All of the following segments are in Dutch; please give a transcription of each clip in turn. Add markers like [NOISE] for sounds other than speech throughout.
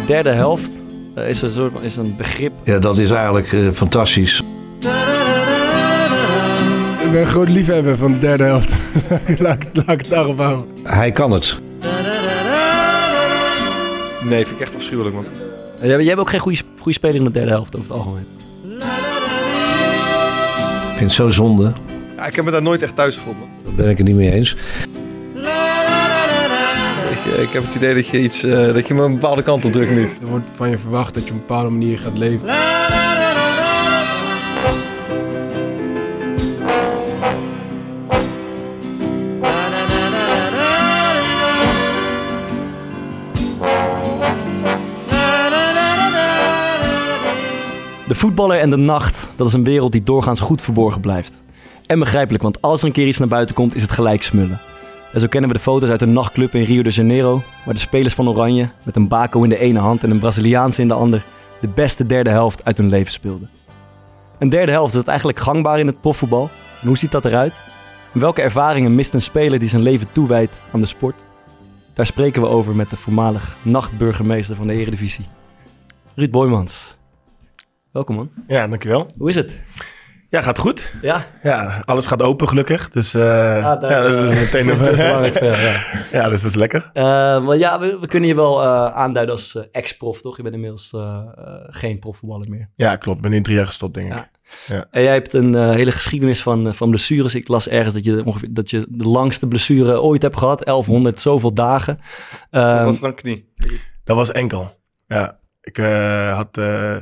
De derde helft eh, is, een soort, van- is een begrip. Ja, dat is eigenlijk eh, fantastisch. Ik ben een groot liefhebber van de derde helft. [LAUGHS] laat, ik- laat ik het daarop houden. Hij kan het. Nee, vind ik echt afschuwelijk, man. Jij, jij hebt ook geen goede, goede speler in de derde helft over het algemeen. Ik vind het zo zonde. Ja, ik heb me daar nooit echt thuis gevoeld, man. Daar ben ik het niet mee eens. Ik, heb het idee dat je, iets, eh, dat je me een bepaalde kant op drukt nu. Er wordt van je verwacht dat je op een bepaalde manier gaat leven. De voetballer en de nacht, dat is een wereld die doorgaans goed verborgen blijft. En begrijpelijk, want als er een keer iets naar buiten komt, is het gelijk smullen. En zo kennen we de foto's uit een nachtclub in Rio de Janeiro, waar de spelers van Oranje, met een bako in de ene hand en een Braziliaanse in de ander, de beste derde helft uit hun leven speelden. Een derde helft, is het eigenlijk gangbaar in het profvoetbal? En hoe ziet dat eruit? En welke ervaringen mist een speler die zijn leven toewijdt aan de sport? Daar spreken we over met de voormalig nachtburgemeester van de Eredivisie, Ruud Boymans. Welkom man. Ja, dankjewel. Hoe is het? Ja, gaat goed. Ja, Ja, alles gaat open gelukkig. Dus eh Ah, ja, dat is meteen een, [LAUGHS] belangrijk jou, ja. [LAUGHS] ja, dus dat is lekker. Eh, maar ja, we, we kunnen je wel eh, aanduiden als eh, ex-prof, toch? Je bent inmiddels eh, eh, geen profvoetballer meer. Ja, klopt. Ik ben nu drie jaar gestopt, denk ik. Ja. En jij hebt een eh, hele geschiedenis van, van blessures. Ik las ergens dat je, ongeveer, dat je de langste blessure ooit hebt gehad. 1100 zoveel dagen. Dat Ehm, was dan knie. Dat was enkel. Ja, ik eh, had eh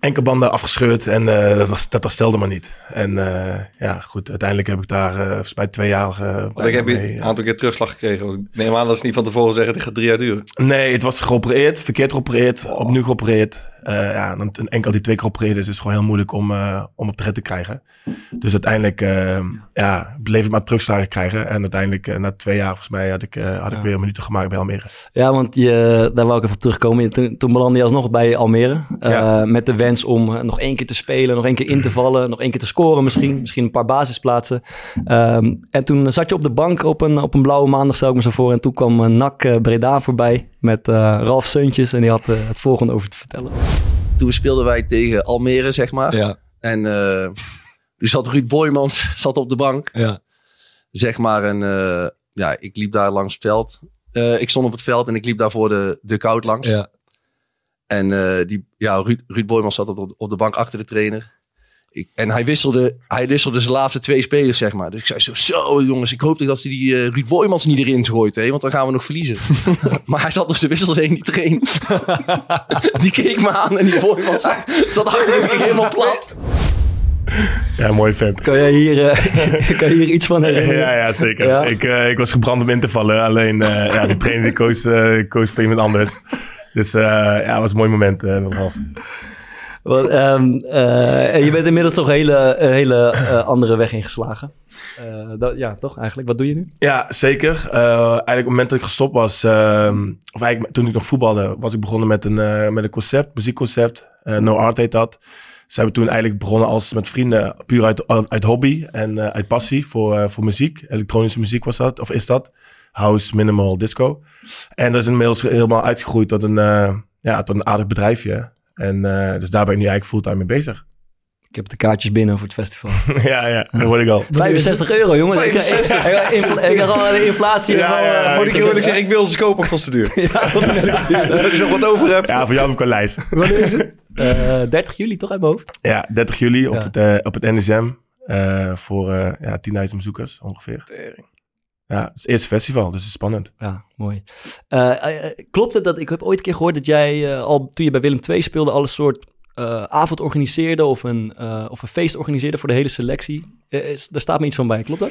enkelbanden afgescheurd en eh, dat, was, dat herstelde maar niet. En eh, ja, goed, uiteindelijk heb ik daar volgens mij twee jaar Want ik heb je een aantal keer terugslag gekregen. Want ik neem aan dat ze niet van tevoren zeggen, dit gaat drie jaar duren. Nee, het was geopereerd, verkeerd geopereerd, opnieuw geopereerd. Eh, ja, dan een enkel die twee keer is, is gewoon heel moeilijk om, eh, om op de rit te krijgen. Dus uiteindelijk eh, ja, bleef ik maar terugslagen krijgen. En uiteindelijk, eh, na twee jaar volgens mij, had ik, had ik Ja. weer minuten gemaakt bij Almere. Ja, want je, daar wou ik even op terugkomen. Toen, toen belandde je alsnog bij Almere. Ja. Met de wens om nog één keer te spelen, nog één keer in te vallen, nog één keer te scoren misschien. Misschien een paar basisplaatsen. Ehm, en toen zat je op de bank op een, op een blauwe maandag, stel ik me zo voor. En toen kwam uh, NAC Breda voorbij met eh, Ralf Seuntjes. En die had eh, het volgende over te vertellen. Toen speelden wij tegen Almere, zeg maar. Ja, En eh, toen zat Ruud Boymans [LAUGHS] zat op de bank, ja. zeg maar. En eh, ja, ik liep daar langs het veld. Eh, ik stond op het veld en ik liep daar voor de, de koud langs. Ja. En eh, die, ja, Ruud, Ruud Boymans zat op, de- op de bank achter de trainer. Ik, en hij wisselde, hij wisselde zijn laatste twee spelers, zeg maar. Dus ik zei zo, zo jongens, ik hoop dat ze die eh, Ruud Boymans niet erin gooit, hè, want dan gaan we nog verliezen. [LAUGHS] maar hij zat op zijn wissels heen niet erin. [LAUGHS] die keek me aan en die Boymans zat achter hem helemaal plat. Ja, mooi vent. Kan jij hier, eh, [LAUGHS] kan je hier iets van herinneren? Ja, ja, zeker. Ja? Ik, eh, ik was gebrand om in te vallen. Alleen eh, ja, de trainer die koos, eh, koos voor iemand anders. Dus eh, ja, het was een mooi moment eh met Ralf. Ehm, eh, en je bent inmiddels toch een hele, hele eh, andere weg ingeslagen. Eh, dat, ja, toch eigenlijk. Wat doe je nu? Ja, zeker. Eigenlijk op het moment dat ik gestopt was, ehm, of eigenlijk toen ik nog voetbalde, was ik begonnen met een, met een concept, muziekconcept. No Art heet dat. Ze hebben toen eigenlijk begonnen als met vrienden, puur uit, uit hobby en uit passie voor, voor muziek. Elektronische muziek was dat, of is dat. House, minimal, disco. En dat is inmiddels helemaal uitgegroeid tot een, ja, tot een aardig bedrijfje. En eh, dus daar ben ik nu eigenlijk fulltime mee bezig. [LAUGHS] Ik heb de kaartjes binnen voor het festival. [LAUGHS] ja, ja, dat hoor ik al. [LAUGHS] 65 euro, jongen. Ik, ik, ik, de inflatie. Ja, ja, eh, ja, voor Moet de ik eerlijk zeggen, ik wil ze kopen van te duur. Ja, Als je nog wat over hebt. Ja, voor jou heb ik een lijst. Eh, 30 juli toch uit mijn hoofd? Ja, 30 juli op, Ja. het, eh, op het NSM. eh, voor eh ja, 10.000 bezoekers ongeveer. Ja, het is het eerste festival, dus het is spannend. Ja, mooi. Eh, eh, klopt het dat ik heb ooit een keer gehoord dat jij eh, al toen je bij Willem II speelde al een soort eh, avond organiseerde of een, eh, of een feest organiseerde voor de hele selectie? Eh, is, daar staat me iets van bij, klopt dat?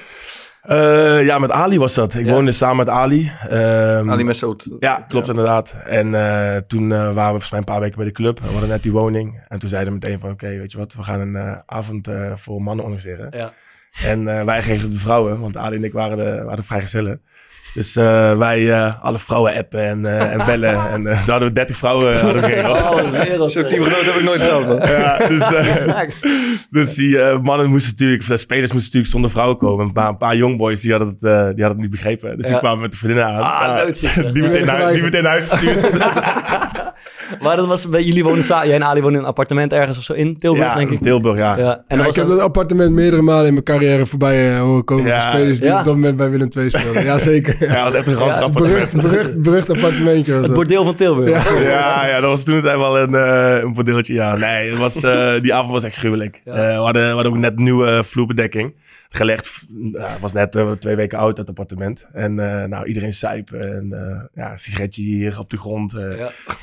Eh, ja, met Ali was dat. Ik Ja. woonde samen met Ali. Ehm, Ali Messoud. Ja, klopt inderdaad. En eh, toen eh, waren we volgens mij een paar weken bij de club. We hadden net die woning. En toen zeiden we meteen van, oké, weet je wat, we gaan een eh, avond eh, voor mannen organiseren. Ja. En eh, wij kregen de vrouwen, want Ali en ik waren de, waren de vrijgezellen. Dus eh, wij eh, alle vrouwen appen en, en bellen. [LAUGHS] En uh, hadden we 30 vrouwen hadden we. Oh, wereld. Zo'n teamgenoot heb ik nooit gehad. Ja, dus, dus die mannen moesten natuurlijk, de spelers moesten natuurlijk zonder vrouwen komen. Een paar, een paar jongboys die hadden het, die hadden het niet begrepen. Dus Ja. die kwamen met de vriendinnen aan. Ah, die, meteen naar, die meteen naar huis gestuurd. [LAUGHS] Maar dat was bij jullie wonen samen. Jij en Ali wonen in een appartement ergens of zo in Tilburg, ja, denk in ik. Tilburg, ja. Ja, en Ja, ik heb dat appartement meerdere malen in mijn carrière voorbij eh, horen komen. Ja. van spelers die Ja. op dat moment bij Willem II speelden. Ja, zeker. Ja, dat was echt een Ja, appartement. Berucht, berucht, berucht appartementje was het bordeel van Tilburg. Ja, ja, dat was toen het wel een, eh een bordeeltje. Ja, nee, het was, eh, die avond was echt gruwelijk. Ja. Eh, we, hadden, we hadden ook net nieuwe vloerbedekking. Gelegd, het was net eh, twee weken oud, dat appartement. En eh, nou, iedereen zuipen en eh, ja, sigaretje hier op de grond.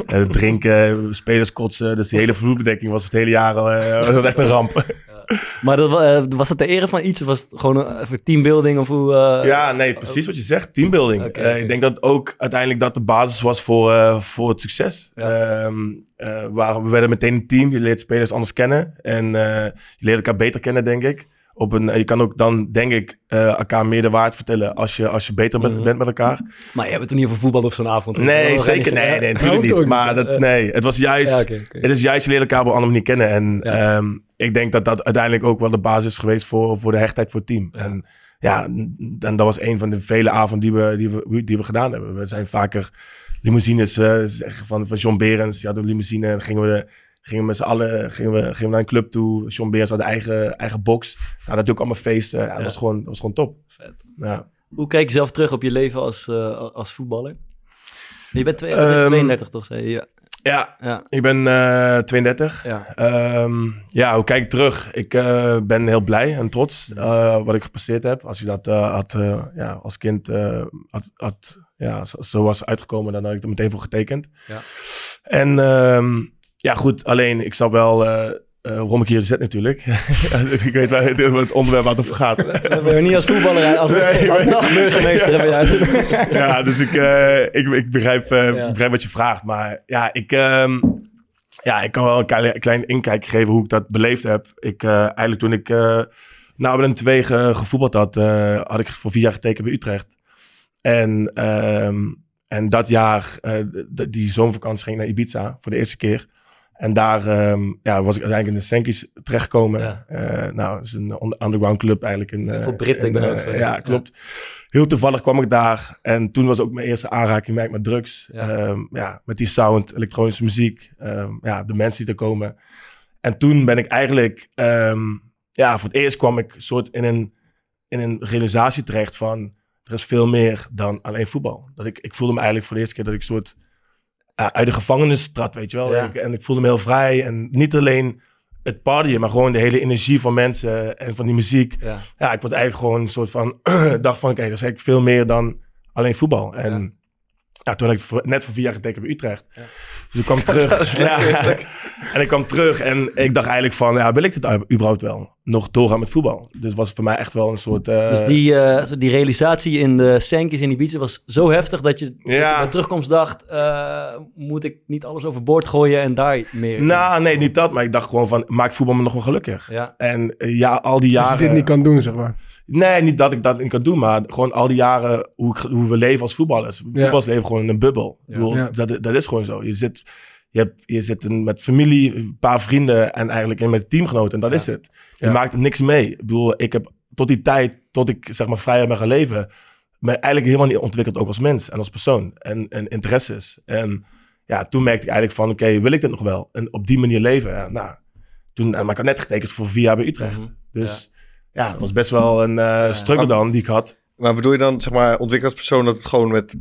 Ja. drinken, spelers kotsen. Dus die hele vloerbedekking was het hele jaar was echt een ramp. Maar dat, wa- was dat de ere van iets? Of was het gewoon een, teambuilding? Of hoe, Ja, nee, precies wat je zegt. Teambuilding. Ik denk dat ook uiteindelijk dat de basis was voor, voor het succes. Ja. Ehm, eh, waar, we werden meteen een team. Je leert spelers anders kennen. En je leert elkaar beter kennen, denk ik. Op een, je kan ook dan, denk ik, eh, elkaar meer de waarheid vertellen als je, als je beter bent, Mhm. bent met elkaar. Maar je hebt het niet over voetbal op zo'n avond? Nee, zeker. Nee, nee, natuurlijk niet. niet. Maar dat, nee, het was juist... Ja. Het is juist, je leert elkaar op een andere manier kennen. En Ja. ehm, ik denk dat dat uiteindelijk ook wel de basis is geweest voor, voor de hechtheid voor het team. Ja. En ja, en dat was een van de vele avonden die we, die we, die we gedaan hebben. We zijn vaker limousines eh, van, van John Berens. Die hadden een limousine en gingen we, gingen we met z'n allen gingen we, gingen we naar een club toe. John Berens had eigen, eigen box. Nou, dat doe ik allemaal feesten. Ja, dat, was gewoon, dat was gewoon top. Vet. Ja. Hoe kijk je zelf terug op je leven als, eh, als voetballer? Je bent twee, het is Ehm, 32 toch? Zei je? Ja. ja, Ja. ik ben eh 32. ja. Ehm, ja, hoe kijk ik terug? Ik eh, ben heel blij en trots eh, wat ik gepasseerd heb. Als je dat eh, had, eh, ja, als kind eh, had, had, ja, zo, zo was uitgekomen, dan had ik er meteen voor getekend. Ja. En ehm, ja, goed, alleen ik zal wel... eh eh, waarom ik hier zit natuurlijk. [LAUGHS] ik weet waar het, het onderwerp waar het over gaat. [LAUGHS] We hebben je niet als voetballer, als, Nee, als hebben jij. [LAUGHS] ja, dus ik, eh, ik, ik begrijp, eh, Ja. begrijp wat je vraagt. Maar ja, ik, ehm, ja, ik kan wel een klein, klein inkijkje geven hoe ik dat beleefd heb. Ik, eh, eigenlijk toen ik uh, na een twee ge, gevoetbald had, had ik voor vier jaar getekend bij Utrecht. En, ehm, en dat jaar, die zomervakantie ging ik naar Ibiza voor de eerste keer. En daar ehm, ja, was ik uiteindelijk in de Senkies terechtgekomen. Ja. Eh, nou, het is een underground club eigenlijk. In, Veel eh, voor Britten, in, ik ben ook geweest. Ja, klopt. Heel toevallig kwam ik daar. En toen was ook mijn eerste aanraking met, drugs. Ja. Ja. ja, met die sound, elektronische muziek. ehm, ja, de mensen die er komen. En toen ben ik eigenlijk... ehm, ja, voor het eerst kwam ik soort in een, in een realisatie terecht van... Er is veel meer dan alleen voetbal. Dat ik, ik voelde me eigenlijk voor de eerste keer dat ik soort ja, uit de gevangenis trad, weet je wel. Ja. Ik- en ik voelde me heel vrij. En niet alleen het partyen, maar gewoon de hele energie van mensen en van die muziek. Ja. Ja, ik was eigenlijk gewoon een soort van... [CLEARS THROAT] dacht van, oké, dat is eigenlijk veel meer dan alleen voetbal. En ja. toen had ik voor- net voor vier jaar getekend bij Utrecht. Dus ik kwam terug. [LAUGHS] ja, en ik kwam terug en ik dacht eigenlijk van... Ja, wil ik dit überhaupt wel? Nog doorgaan met voetbal. Dus was voor mij echt wel een soort... eh, Dus die, eh, die realisatie in de Sankjes in Ibiza was zo heftig dat je, dat je Ja. bij terugkomst dacht, eh, moet ik niet alles overboord gooien en daar meer... Nou, nee, niet dat. Maar ik dacht gewoon van, maak voetbal me nog wel gelukkig. Ja, En ja, al die Als jaren... je dit niet kan doen, zeg maar. Nee, niet dat ik dat niet kan doen, maar gewoon al die jaren hoe, ik, hoe we leven als voetballers. Voetballers leven gewoon in een bubbel. Bedoel, Ja. dat, dat is gewoon zo. Je zit, je hebt, je zit met familie, een paar vrienden en eigenlijk in met teamgenoten en dat is het. Je Ja. maakt er niks mee. Ik bedoel, ik heb tot die tijd, tot ik zeg maar vrij ben gaan leven, me eigenlijk helemaal niet ontwikkeld ook als mens en als persoon en, en interesses. En ja, toen merkte ik eigenlijk van, oké, wil ik dit nog wel? En op die manier leven. Ja, nou, toen, maar ik had net getekend voor vier jaar bij Utrecht. Mhm. Dus ja, dat was best wel een eh struggle dan die ik had. Maar bedoel je dan, zeg maar, ontwikkeld als persoon dat het gewoon met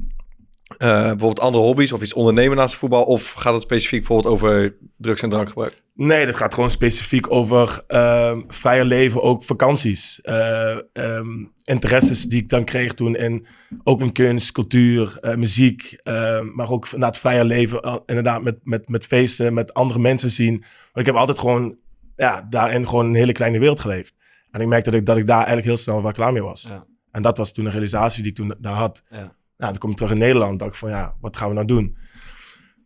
eh, bijvoorbeeld andere hobby's of iets ondernemen naast voetbal? Of gaat het specifiek bijvoorbeeld over drugs en drankgebruik? Nee, dat gaat gewoon specifiek over ehm vrije leven, ook vakanties. Eh, ehm, interesses die ik dan kreeg toen in, ook in kunst, cultuur, eh, muziek. ehm, maar ook na het vrije leven, inderdaad met, met, met feesten, met andere mensen zien. Want ik heb altijd gewoon, ja, daarin gewoon een hele kleine wereld geleefd. En ik merkte dat ik, dat ik daar eigenlijk heel snel wel klaar mee was. Ja. En dat was toen een realisatie die ik toen daar had. ja. Nou, dan kom ik terug in Nederland. dacht ik van, ja, wat gaan we nou doen?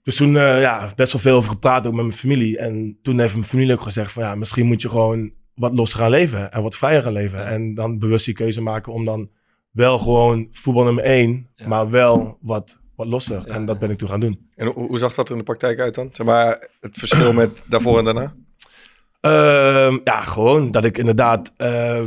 Dus toen, eh, ja, best wel veel over gepraat ook met mijn familie. En toen heeft mijn familie ook gezegd van, ja, misschien moet je gewoon wat los gaan leven. En wat vrijer gaan leven. En dan bewust die keuze maken om dan wel gewoon voetbal nummer één, Ja. maar wel wat, wat losser. Ja. En dat ben ik toen gaan doen. En hoe, hoe zag dat er in de praktijk uit dan? Zeg maar, het verschil met daarvoor en daarna? Ehm, ja, gewoon dat ik inderdaad eh, eh,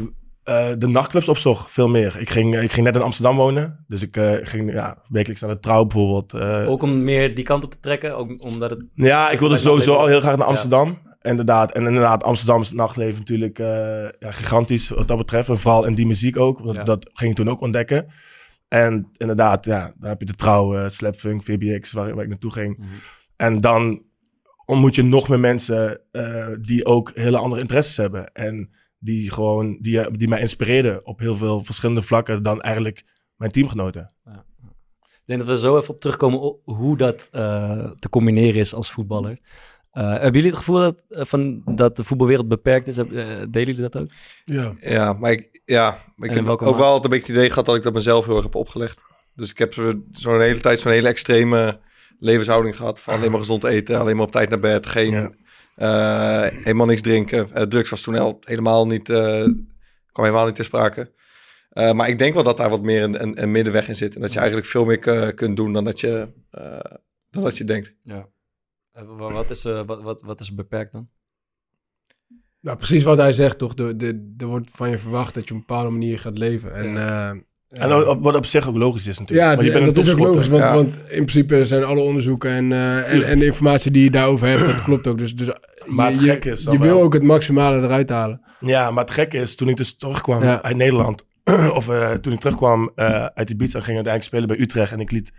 de nachtclubs opzocht, veel meer. Ik ging, ik ging net in Amsterdam wonen, dus ik eh, ging ja, wekelijks naar de Trouw bijvoorbeeld. Ook om meer die kant op te trekken, ook omdat het... Ja, ik wilde sowieso al heel graag naar Ja. Amsterdam. Inderdaad. En inderdaad, Amsterdams nachtleven natuurlijk ja, gigantisch wat dat betreft. En vooral in die muziek ook. Want Ja. dat ging ik toen ook ontdekken. En inderdaad, ja, dan heb je de trouw, Slapfunk, VBX, waar, waar ik naartoe ging. Mhm. En dan ontmoet je nog meer mensen eh, die ook hele andere interesses hebben. En die gewoon, die, eh, die mij inspireerden op heel veel verschillende vlakken dan eigenlijk mijn teamgenoten. Ik denk dat we zo even op terugkomen op hoe dat eh, te combineren is als voetballer. Eh, hebben jullie het gevoel dat, van, dat de voetbalwereld beperkt is? Heb- delen jullie dat ook? Ja. Ja, maar ik, ja, maar ik heb ook wel altijd een beetje het idee gehad dat ik dat mezelf heel erg heb opgelegd. Dus ik heb zo- zo'n hele tijd zo'n hele extreme levenshouding gehad. Van alleen maar gezond eten, alleen maar op tijd naar bed, geen, Ja. eh, helemaal niks drinken. Eh, drugs was toen al helemaal niet, eh, kwam helemaal niet ter sprake. Eh, maar ik denk wel dat daar wat meer een, een, een middenweg in zit. En dat je eigenlijk veel meer kunt doen dan dat je, eh, dan dat je denkt. Ja. wat, is, eh, wat, wat, wat is beperkt dan? Nou, precies wat hij zegt, toch? Er, er, er wordt van je verwacht dat je op een bepaalde manier gaat leven. En, eh, En wat op zich ook logisch is natuurlijk. Ja, Want je bent een dat is ook logisch, want, Ja. want in principe zijn alle onderzoeken en, eh, en, en de informatie die je daarover hebt, dat klopt ook. Dus, dus Maar je, gekke is je wil ook het maximale eruit halen. Ja, maar het gekke is, toen ik dus terugkwam Ja. uit Nederland, [CLEARS THROAT] of eh, toen ik terugkwam eh, uit die beats en ging uiteindelijk spelen bij Utrecht en ik liet,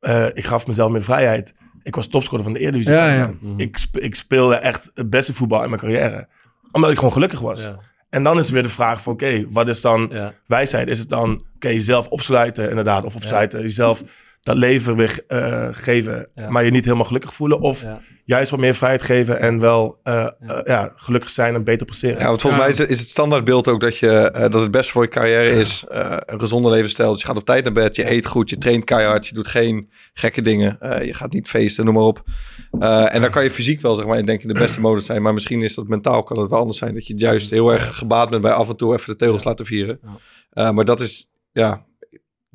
eh, ik gaf mezelf meer vrijheid. Ik was topscorer van de Eredivisie. Ja, ja. Ik, sp- ik speelde echt het beste voetbal in mijn carrière, omdat ik gewoon gelukkig was. En dan is weer de vraag van, oké, wat is dan Ja. wijsheid? Is het dan, oké, jezelf opsluiten inderdaad, of opsluiten, jezelf dat leven weer eh, geven, Ja. maar je niet helemaal gelukkig voelen, of Ja. juist wat meer vrijheid geven en wel eh, Ja. eh, ja, gelukkig zijn en beter presteren. Ja, want volgens Ja. mij is het, is het standaardbeeld ook dat, je, eh, dat het beste voor je carrière is eh, een gezonde levensstijl. Dus je gaat op tijd naar bed, je eet goed, je traint keihard, je doet geen gekke dingen. eh, je gaat niet feesten, noem maar op. Eh, en dan kan je fysiek wel, zeg maar, ik denk in de beste modus zijn. Maar misschien is dat mentaal, kan het wel anders zijn. Dat je juist heel erg gebaat bent bij af en toe even de teugels laten vieren. Ja. Eh, maar dat is, ja,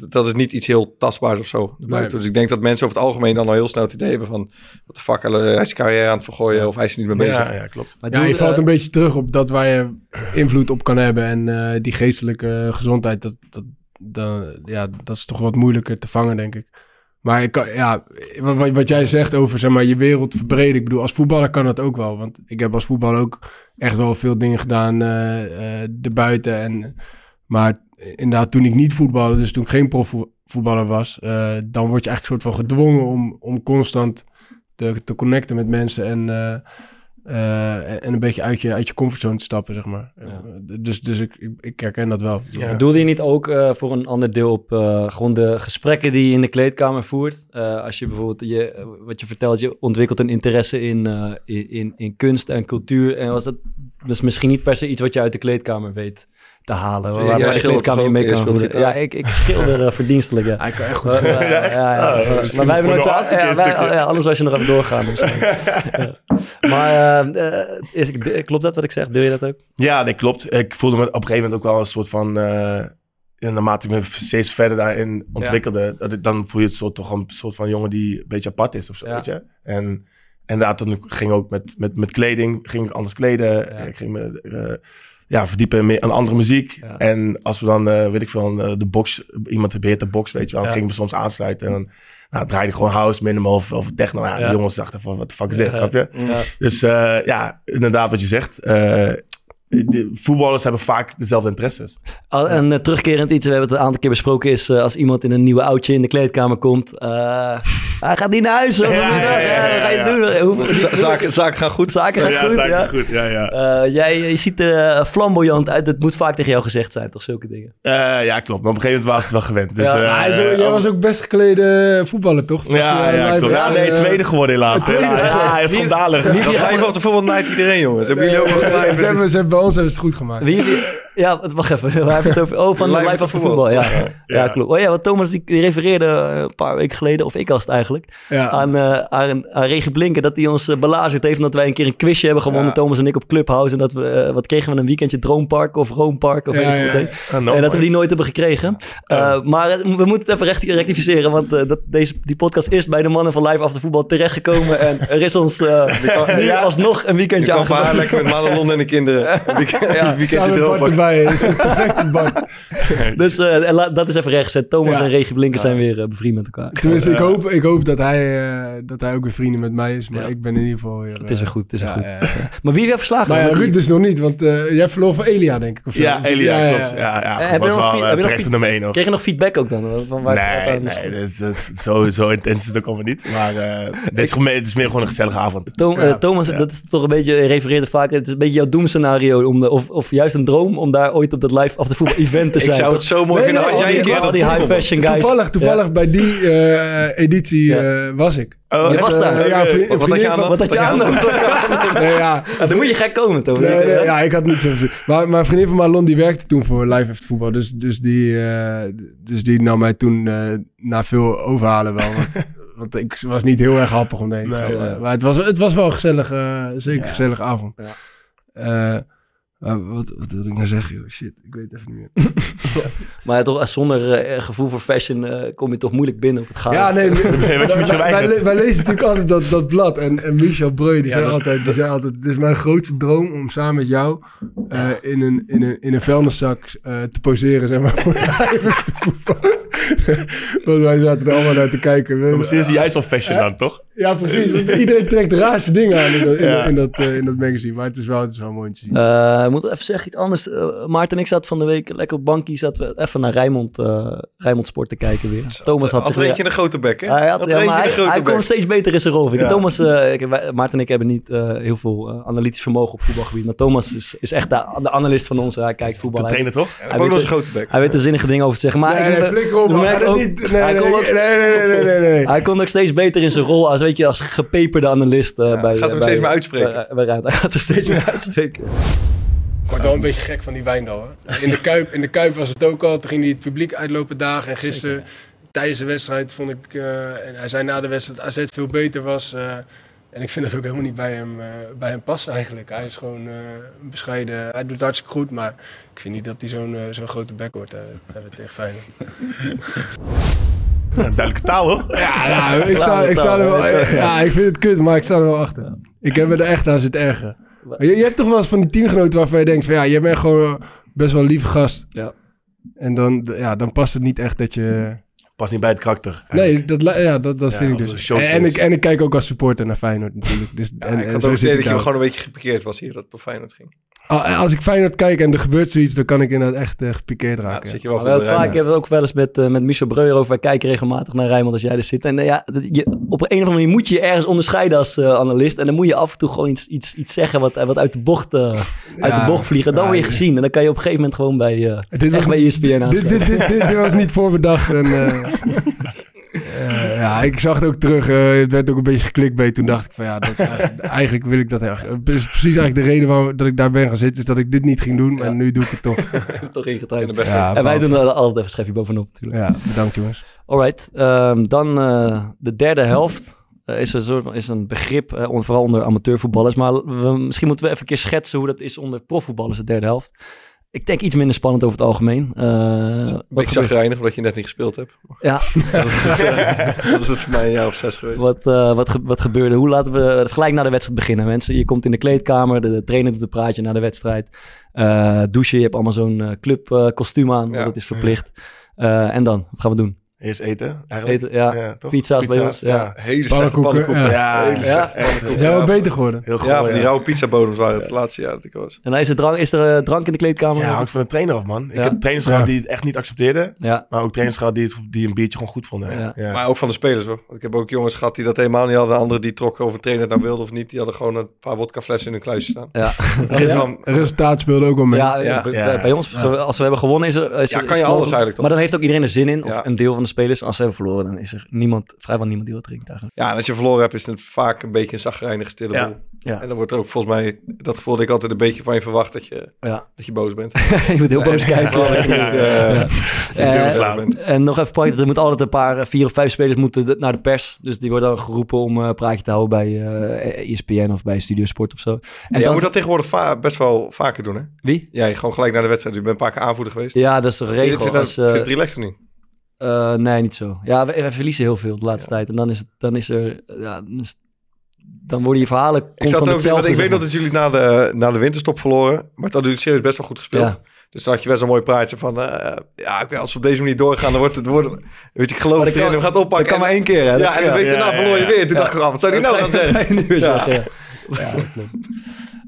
dat is niet iets heel tastbaars of zo. buiten. Dus ik denk dat mensen over het algemeen dan al heel snel het idee hebben van... Wat de fuck, hij is zijn carrière aan het vergooien of hij is er niet mee bezig. Ja, ja, klopt. Maar Ja, doe- je valt eh, een beetje terug op dat waar je invloed op kan hebben. En eh, die geestelijke gezondheid, dat, dat, dat, ja, dat is toch wat moeilijker te vangen, denk ik. Maar ik kan, ja, wat, wat- jij zegt over zeg maar, je wereld verbreden. Ik bedoel, als voetballer kan dat ook wel. Want ik heb als voetballer ook echt wel veel dingen gedaan eh eh erbuiten. En, maar inderdaad, toen ik niet voetbalde, dus toen ik geen profvoetballer was... eh, dan word je eigenlijk soort van gedwongen om, om constant te, te connecten met mensen. En... eh, eh, en een beetje uit je, uit je comfortzone te stappen, zeg maar. Ja. Dus dus ik, ik, ik herken dat wel. Ja. Doelde je niet ook eh, voor een ander deel op eh, gewoon de gesprekken die je in de kleedkamer voert? Eh, als je bijvoorbeeld, je, wat je vertelt, je ontwikkelt een interesse in, eh, in, in, in kunst en cultuur. En was dat dus misschien niet per se iets wat je uit de kleedkamer weet te halen? Waar, schildert kleedkamer je toch mee kan voeden. Ja, ik, ik schilder eh, verdienstelijk, ja. Hij kan echt goed. Maar, ja, ja, ja, Oh, ja. maar wij hebben voor nooit... Ja, wij- ja, anders was je nog even doorgaan. misschien. [LAUGHS] Ja. Maar eh, eh, is, klopt dat wat ik zeg? Deel je dat ook? Ja, nee, klopt. Ik voelde me op een gegeven moment ook wel een soort van... eh, en naarmate ik me steeds verder daarin ontwikkelde... Dat ik, dan voel je het soort, toch een soort van jongen die een beetje apart is of zo, Ja. weet je. En, en inderdaad, toen ging ook met, met, met kleding, ging ik anders kleden. Ja. Ik ging me eh, ja, verdiepen aan andere muziek. Ja. En als we dan, eh, weet ik veel, eh, de box... Iemand beheert de box, weet je wel. Dan gingen we soms aansluiten en dan... Nou, draaide ik gewoon house, minimal of, of techno. Ja. De jongens dachten van, wat de fuck is dit, snap je? Dus eh, ja, inderdaad wat je zegt. Eh, de voetballers hebben vaak dezelfde interesses. Al- En uh, terugkerend iets, we hebben het een aantal keer besproken, is uh, als iemand in een nieuwe oudje in de kleedkamer komt. Uh, hij gaat niet naar huis. Ja, ja, ja, ja, wat ga je ja. doen? Hoeveel, [LAUGHS] zaken, zaken gaan goed. zaken gaan ja, goed. zaken ja. goed. Ja, ja. Uh, jij je ziet er uh, flamboyant uit. Dat moet vaak tegen jou gezegd zijn, toch? Zulke dingen. Uh, ja, klopt. Maar op een gegeven moment was ik het wel gewend. Dus, uh, hij jij was ook best geklede voetballer, toch? Ja, ja, klopt. Ja, nee, tweede geworden helaas. tweede, ja, ja, hij is Wie- schandalig. Niet op de voetbal night iedereen, jongens. Hebben jullie ook gelijk? Ze hebben ze goed gemaakt. Wie, wie, Ja, wat- wacht even. [LAUGHS] Waar heb je het over? Oh, van Live Live After After Voetbal. Ja. Ja. Ja. klopt. Oh ja, wat Thomas die, die refereerde eh, een paar weken geleden, of ik was het eigenlijk, Ja. aan, eh aan, aan Regie Blinken, dat hij ons eh, belazerd heeft omdat wij een keer een quizje hebben gewonnen, Ja. Thomas en ik op Clubhouse. En dat we, wat kregen we, een weekendje Droompark of Roompark of Ja, weet ik wat ja. het heet. Ah, no, en dat we die nooit hebben gekregen. Eh, maar we moeten het even recht- rectificeren, want eh, dat, deze, die podcast is bij de mannen van Live After Voetbal terechtgekomen. en er is ons eh, [LAUGHS] nu Ja. alsnog een Je weekendje aangeboden. lekker met Madelon en de kinderen. Een [LAUGHS] weekend- een weekendje Samen [LAUGHS] is. [LAUGHS] Dus eh, la- dat is even rechtgezet. Thomas Ja. en Regie Blinken zijn weer eh, bevriend met elkaar. Tenminste, ik hoop, ik hoop dat, hij, eh, dat hij ook weer vrienden met mij is. Maar Ja. ik ben in ieder geval weer... Het is weer goed, het is ja, goed. ja, [LAUGHS] ja. Maar wie heeft verslagen? Maar die- Ruud dus nog niet, want eh, jij verloor van Elia, denk ik. Of zo. Ja, Elia, klopt. Ja, ja, heb je was nog wel heb je nog terecht feed- nummer één nog. Kreeg je nog feedback ook dan? Van waar Nee, is- nee, dat is, is- zo, zo intens is het ook allemaal niet. Maar eh, het, is, is meer gewoon een gezellige avond. Thomas, ja. dat is toch een beetje, je refereerde vaak, het is een beetje jouw doemscenario, om de, of, of juist een droom om daar ooit op dat live af te voetbal event te Ik zijn. zou het zo mooi Nee, vinden nee, als al jij een keer al die high fashion guys. Toevallig, toevallig bij die eh, editie Ja. eh, was ik. Oh, Je was daar? Eh, ja, vriend- Wat had je aan Wat had je aan? [LAUGHS] Nee, ja. Ja, dan moet je gek komen. Nee, nee, ja, ik had niet zo. Maar mijn vriendin van Marlon die werkte toen voor Live After Voetbal. Dus, dus, die, eh, dus die nam mij toen eh, na veel overhalen wel. Want, [LAUGHS] want ik was niet heel erg happig om te Nee, gaan. nee. Maar- het was, het was wel een gezellig, eh, zeker Ja. gezellige avond. Ja. Eh, maar wat, wat wilde ik nou zeggen? Joh? Shit, ik weet het even niet meer. [LAUGHS] Maar toch, zonder eh, gevoel voor fashion eh, kom je toch moeilijk binnen op het gaan. Ja, nee, [LAUGHS] Nee, wat je [LAUGHS] wij, wij, weigeren. le- wij lezen natuurlijk altijd dat, dat blad. En, en Michel Breu, die, zei dat is- altijd, die zei altijd... Het is mijn grootste droom om samen met jou eh, in, een, in, een, in een vuilniszak eh, te poseren, zeg maar, voor te voetballen. Want wij zaten er allemaal naar te kijken. Maar Misschien is hij juist wel fashion dan, toch? Ja, precies. Want iedereen trekt de raarste dingen aan in dat, in, Ja. in dat, eh, in dat magazine. Maar het is wel, het is wel mooi om te zien. Eh, ik moet even zeggen iets anders. Eh, Maarten en ik zaten van de week lekker op bankie. Zaten we even naar Rijnmond, eh Rijnmond Sport te kijken weer. Thomas had Had zich in de grote bek, hè? Hij, had, ja, maar hij, hij bek. komt steeds beter in zijn rol. Ja. Thomas, eh, ik- wij- Maarten en ik hebben niet heel veel analytisch vermogen op voetbalgebied. Maar Thomas is, is echt de, de analist van ons. Hij kijkt voetbal. De Hij, trainer, toch? Hij heeft ook nog weet- een grote bek. hij weet er zinnige dingen over te zeggen. Maar nee, ik, nee, flikker op. we [LAUGHS] man. merken Ga dat ook- niet- Nee, hij nee, kon nee, ook- nee, nee, nee, nee, nee. hij komt ook steeds beter in zijn rol als, weet je, als gepeperde analist. bij, gaat er bij- steeds meer uitspreken. [LAUGHS] Hij gaat er steeds meer [LAUGHS] uitspreken. Ik word wel een beetje gek van die Wijndal. Hè? In, de [LAUGHS] Kuip, in de Kuip was het ook al. Toen ging hij het publiek uitlopen dagen. En gisteren tijdens de wedstrijd vond ik... eh, en hij zei na de wedstrijd dat AZ veel beter was. eh, en ik vind het ook helemaal niet bij hem, eh, bij hem passen eigenlijk. Hij is gewoon eh, bescheiden. Hij doet het hartstikke goed. Maar ik vind niet dat hij zo'n zo'n grote bek wordt eh, hebben tegen Feyenoord. Ja, Duidelijke taal, hoor. Ja, nou, ik, sta, ik, sta er wel, ja, ik vind het kut, maar ik sta er wel achter. Ik heb me er echt aan zitten ergeren. Maar Je, je hebt toch wel eens van die teamgenoten waarvan je denkt van ja, je bent gewoon best wel een lieve gast. Ja. En dan, ja, dan past het niet echt dat je... Past niet bij het karakter. Nee, dat, ja, dat, dat Ja, vind ik dus. En, en ik, en ik kijk ook als supporter naar Feyenoord natuurlijk. Dus, Ja, en, ik en had zo ook idee dat je gewoon een beetje gepikeerd was hier, dat het op Feyenoord ging. Al- Als ik Feyenoord kijk en er gebeurt zoiets, dan kan ik inderdaad echt eh, gepikeerd Ja, raken. zit je wel we vaak hebben we het ook wel eens met, eh, met Michel Breuer over. Wij kijken regelmatig naar Rijnmond als jij er zit. En eh, ja, je, op een of andere manier moet je je ergens onderscheiden als eh, analist. En dan moet je af en toe gewoon iets, iets, iets zeggen wat, wat uit, de bocht, eh, uit Ja. de bocht vliegen. Dan Ja, word je gezien. En dan kan je op een gegeven moment gewoon bij, eh Dit echt bij ESPN dit, aansluiten. dit, dit, dit, dit was niet voorbedacht. En, [LAUGHS] eh, ja, ik zag het ook terug. eh, het werd ook een beetje geklikbeet. Toen dacht ik van ja, dat is [LAUGHS] eigenlijk, eigenlijk wil ik dat echt. Het is precies eigenlijk de reden waarom dat ik daar ben gaan zitten. Is dat ik dit niet ging doen. En nu doe ik het toch. [LAUGHS] toch In ingetuigd. de beste. Ja, En wij doen er altijd even een schepje bovenop natuurlijk. Ja, bedankt jongens. Alright, ehm, dan eh, de derde helft. is een soort van is een begrip, eh, vooral onder amateurvoetballers. Maar we, misschien moeten we even een keer schetsen hoe dat is onder profvoetballers, de derde helft. Ik denk iets minder spannend over het algemeen. Eh, Een wat beetje gebeurt- zagrijnig, omdat je net niet gespeeld hebt. Ja, [LAUGHS] dat is het voor mij een jaar of zes geweest. wat, eh, wat, ge- wat gebeurde? Hoe laten we het gelijk na de wedstrijd beginnen, mensen? Je komt in de kleedkamer, de, de trainer doet een praatje na de wedstrijd. Eh, douchen, je hebt allemaal zo'n eh, clubkostuum aan, Ja. want dat is verplicht. Eh, en dan, wat gaan we doen? Eerst eten, eigenlijk. Eten, ja, toch? pizza's bij ons, ja. Hele Pannenkoeken, pannenkoeken. ja. Ja, pannenkoeken. Wel beter geworden? Heel goed. Ja, van die rauwe pizzabodems waren het laatste jaar dat ik was. En dan is er drank, is er, eh, drank in de kleedkamer? Ja, hangt van de trainer af, man. Ik heb trainers Ja. gehad die het echt niet accepteerden. Ja, Maar ook trainers gehad die, het, die een biertje gewoon goed vonden. Ja. Ja. Maar ook van de spelers hoor. Want ik heb ook jongens gehad die dat helemaal niet hadden. Anderen die trokken of een trainer het nou wilde of niet. Die hadden gewoon een paar wodkaflessen in hun kluisje staan. ja. [LAUGHS] Er is wel- resultaat speelde ook wel mee. Ja, Ja. bij, Ja. bij ons, als we hebben gewonnen, is er. Ja, kan je alles eigenlijk toch? Maar dan heeft ook iedereen er zin in, of een deel van de spelers. Als ze hebben verloren, dan is er niemand, vrijwel niemand die wat drinkt eigenlijk. Ja, en als je verloren hebt, is het vaak een beetje een zagrijnige stille Ja. boel. Ja. En dan wordt er ook volgens mij, dat gevoel dat ik altijd een beetje van je verwacht dat je, Ja. dat je boos bent. [LAUGHS] je moet heel boos En- kijken. Je. En nog even pointen, er moet altijd een paar, eh, vier of vijf spelers moeten naar de pers. Dus die worden dan geroepen om eh, praatje te houden bij eh ESPN of bij Studiosport of zo. En jij dan- moet dat tegenwoordig best wel vaker doen, hè? Wie? Jij gewoon gelijk naar de wedstrijd. Je bent een paar keer aanvoerder geweest. Ja, dat is de je- regel. Vind je dat, Als, vind je het relaxed of niet? Eh, nee, niet zo. Ja, we, we verliezen heel veel de laatste tijd. En dan is, het, dan is er... Ja, dan, is- dan worden je verhalen Ik, constant zat er ook, hetzelfde. ik weet dat het jullie na de, na de winterstop verloren. Maar het hadden jullie serieus best wel goed gespeeld. Ja. Dus dan had je best een mooi praatje van... eh, ja, ik weet, als we op deze manier doorgaan, dan wordt het... Wordt, weet je, ik geloof dat erin, we gaan het Dat oppakken. kan maar één keer, hè? Ja, en de week Ja, daarna ja, verloor je weer. Toen Ja. dacht ik, oh, wat zou die nou gaan zeggen? Je nu weer Ja. zeggen, ja.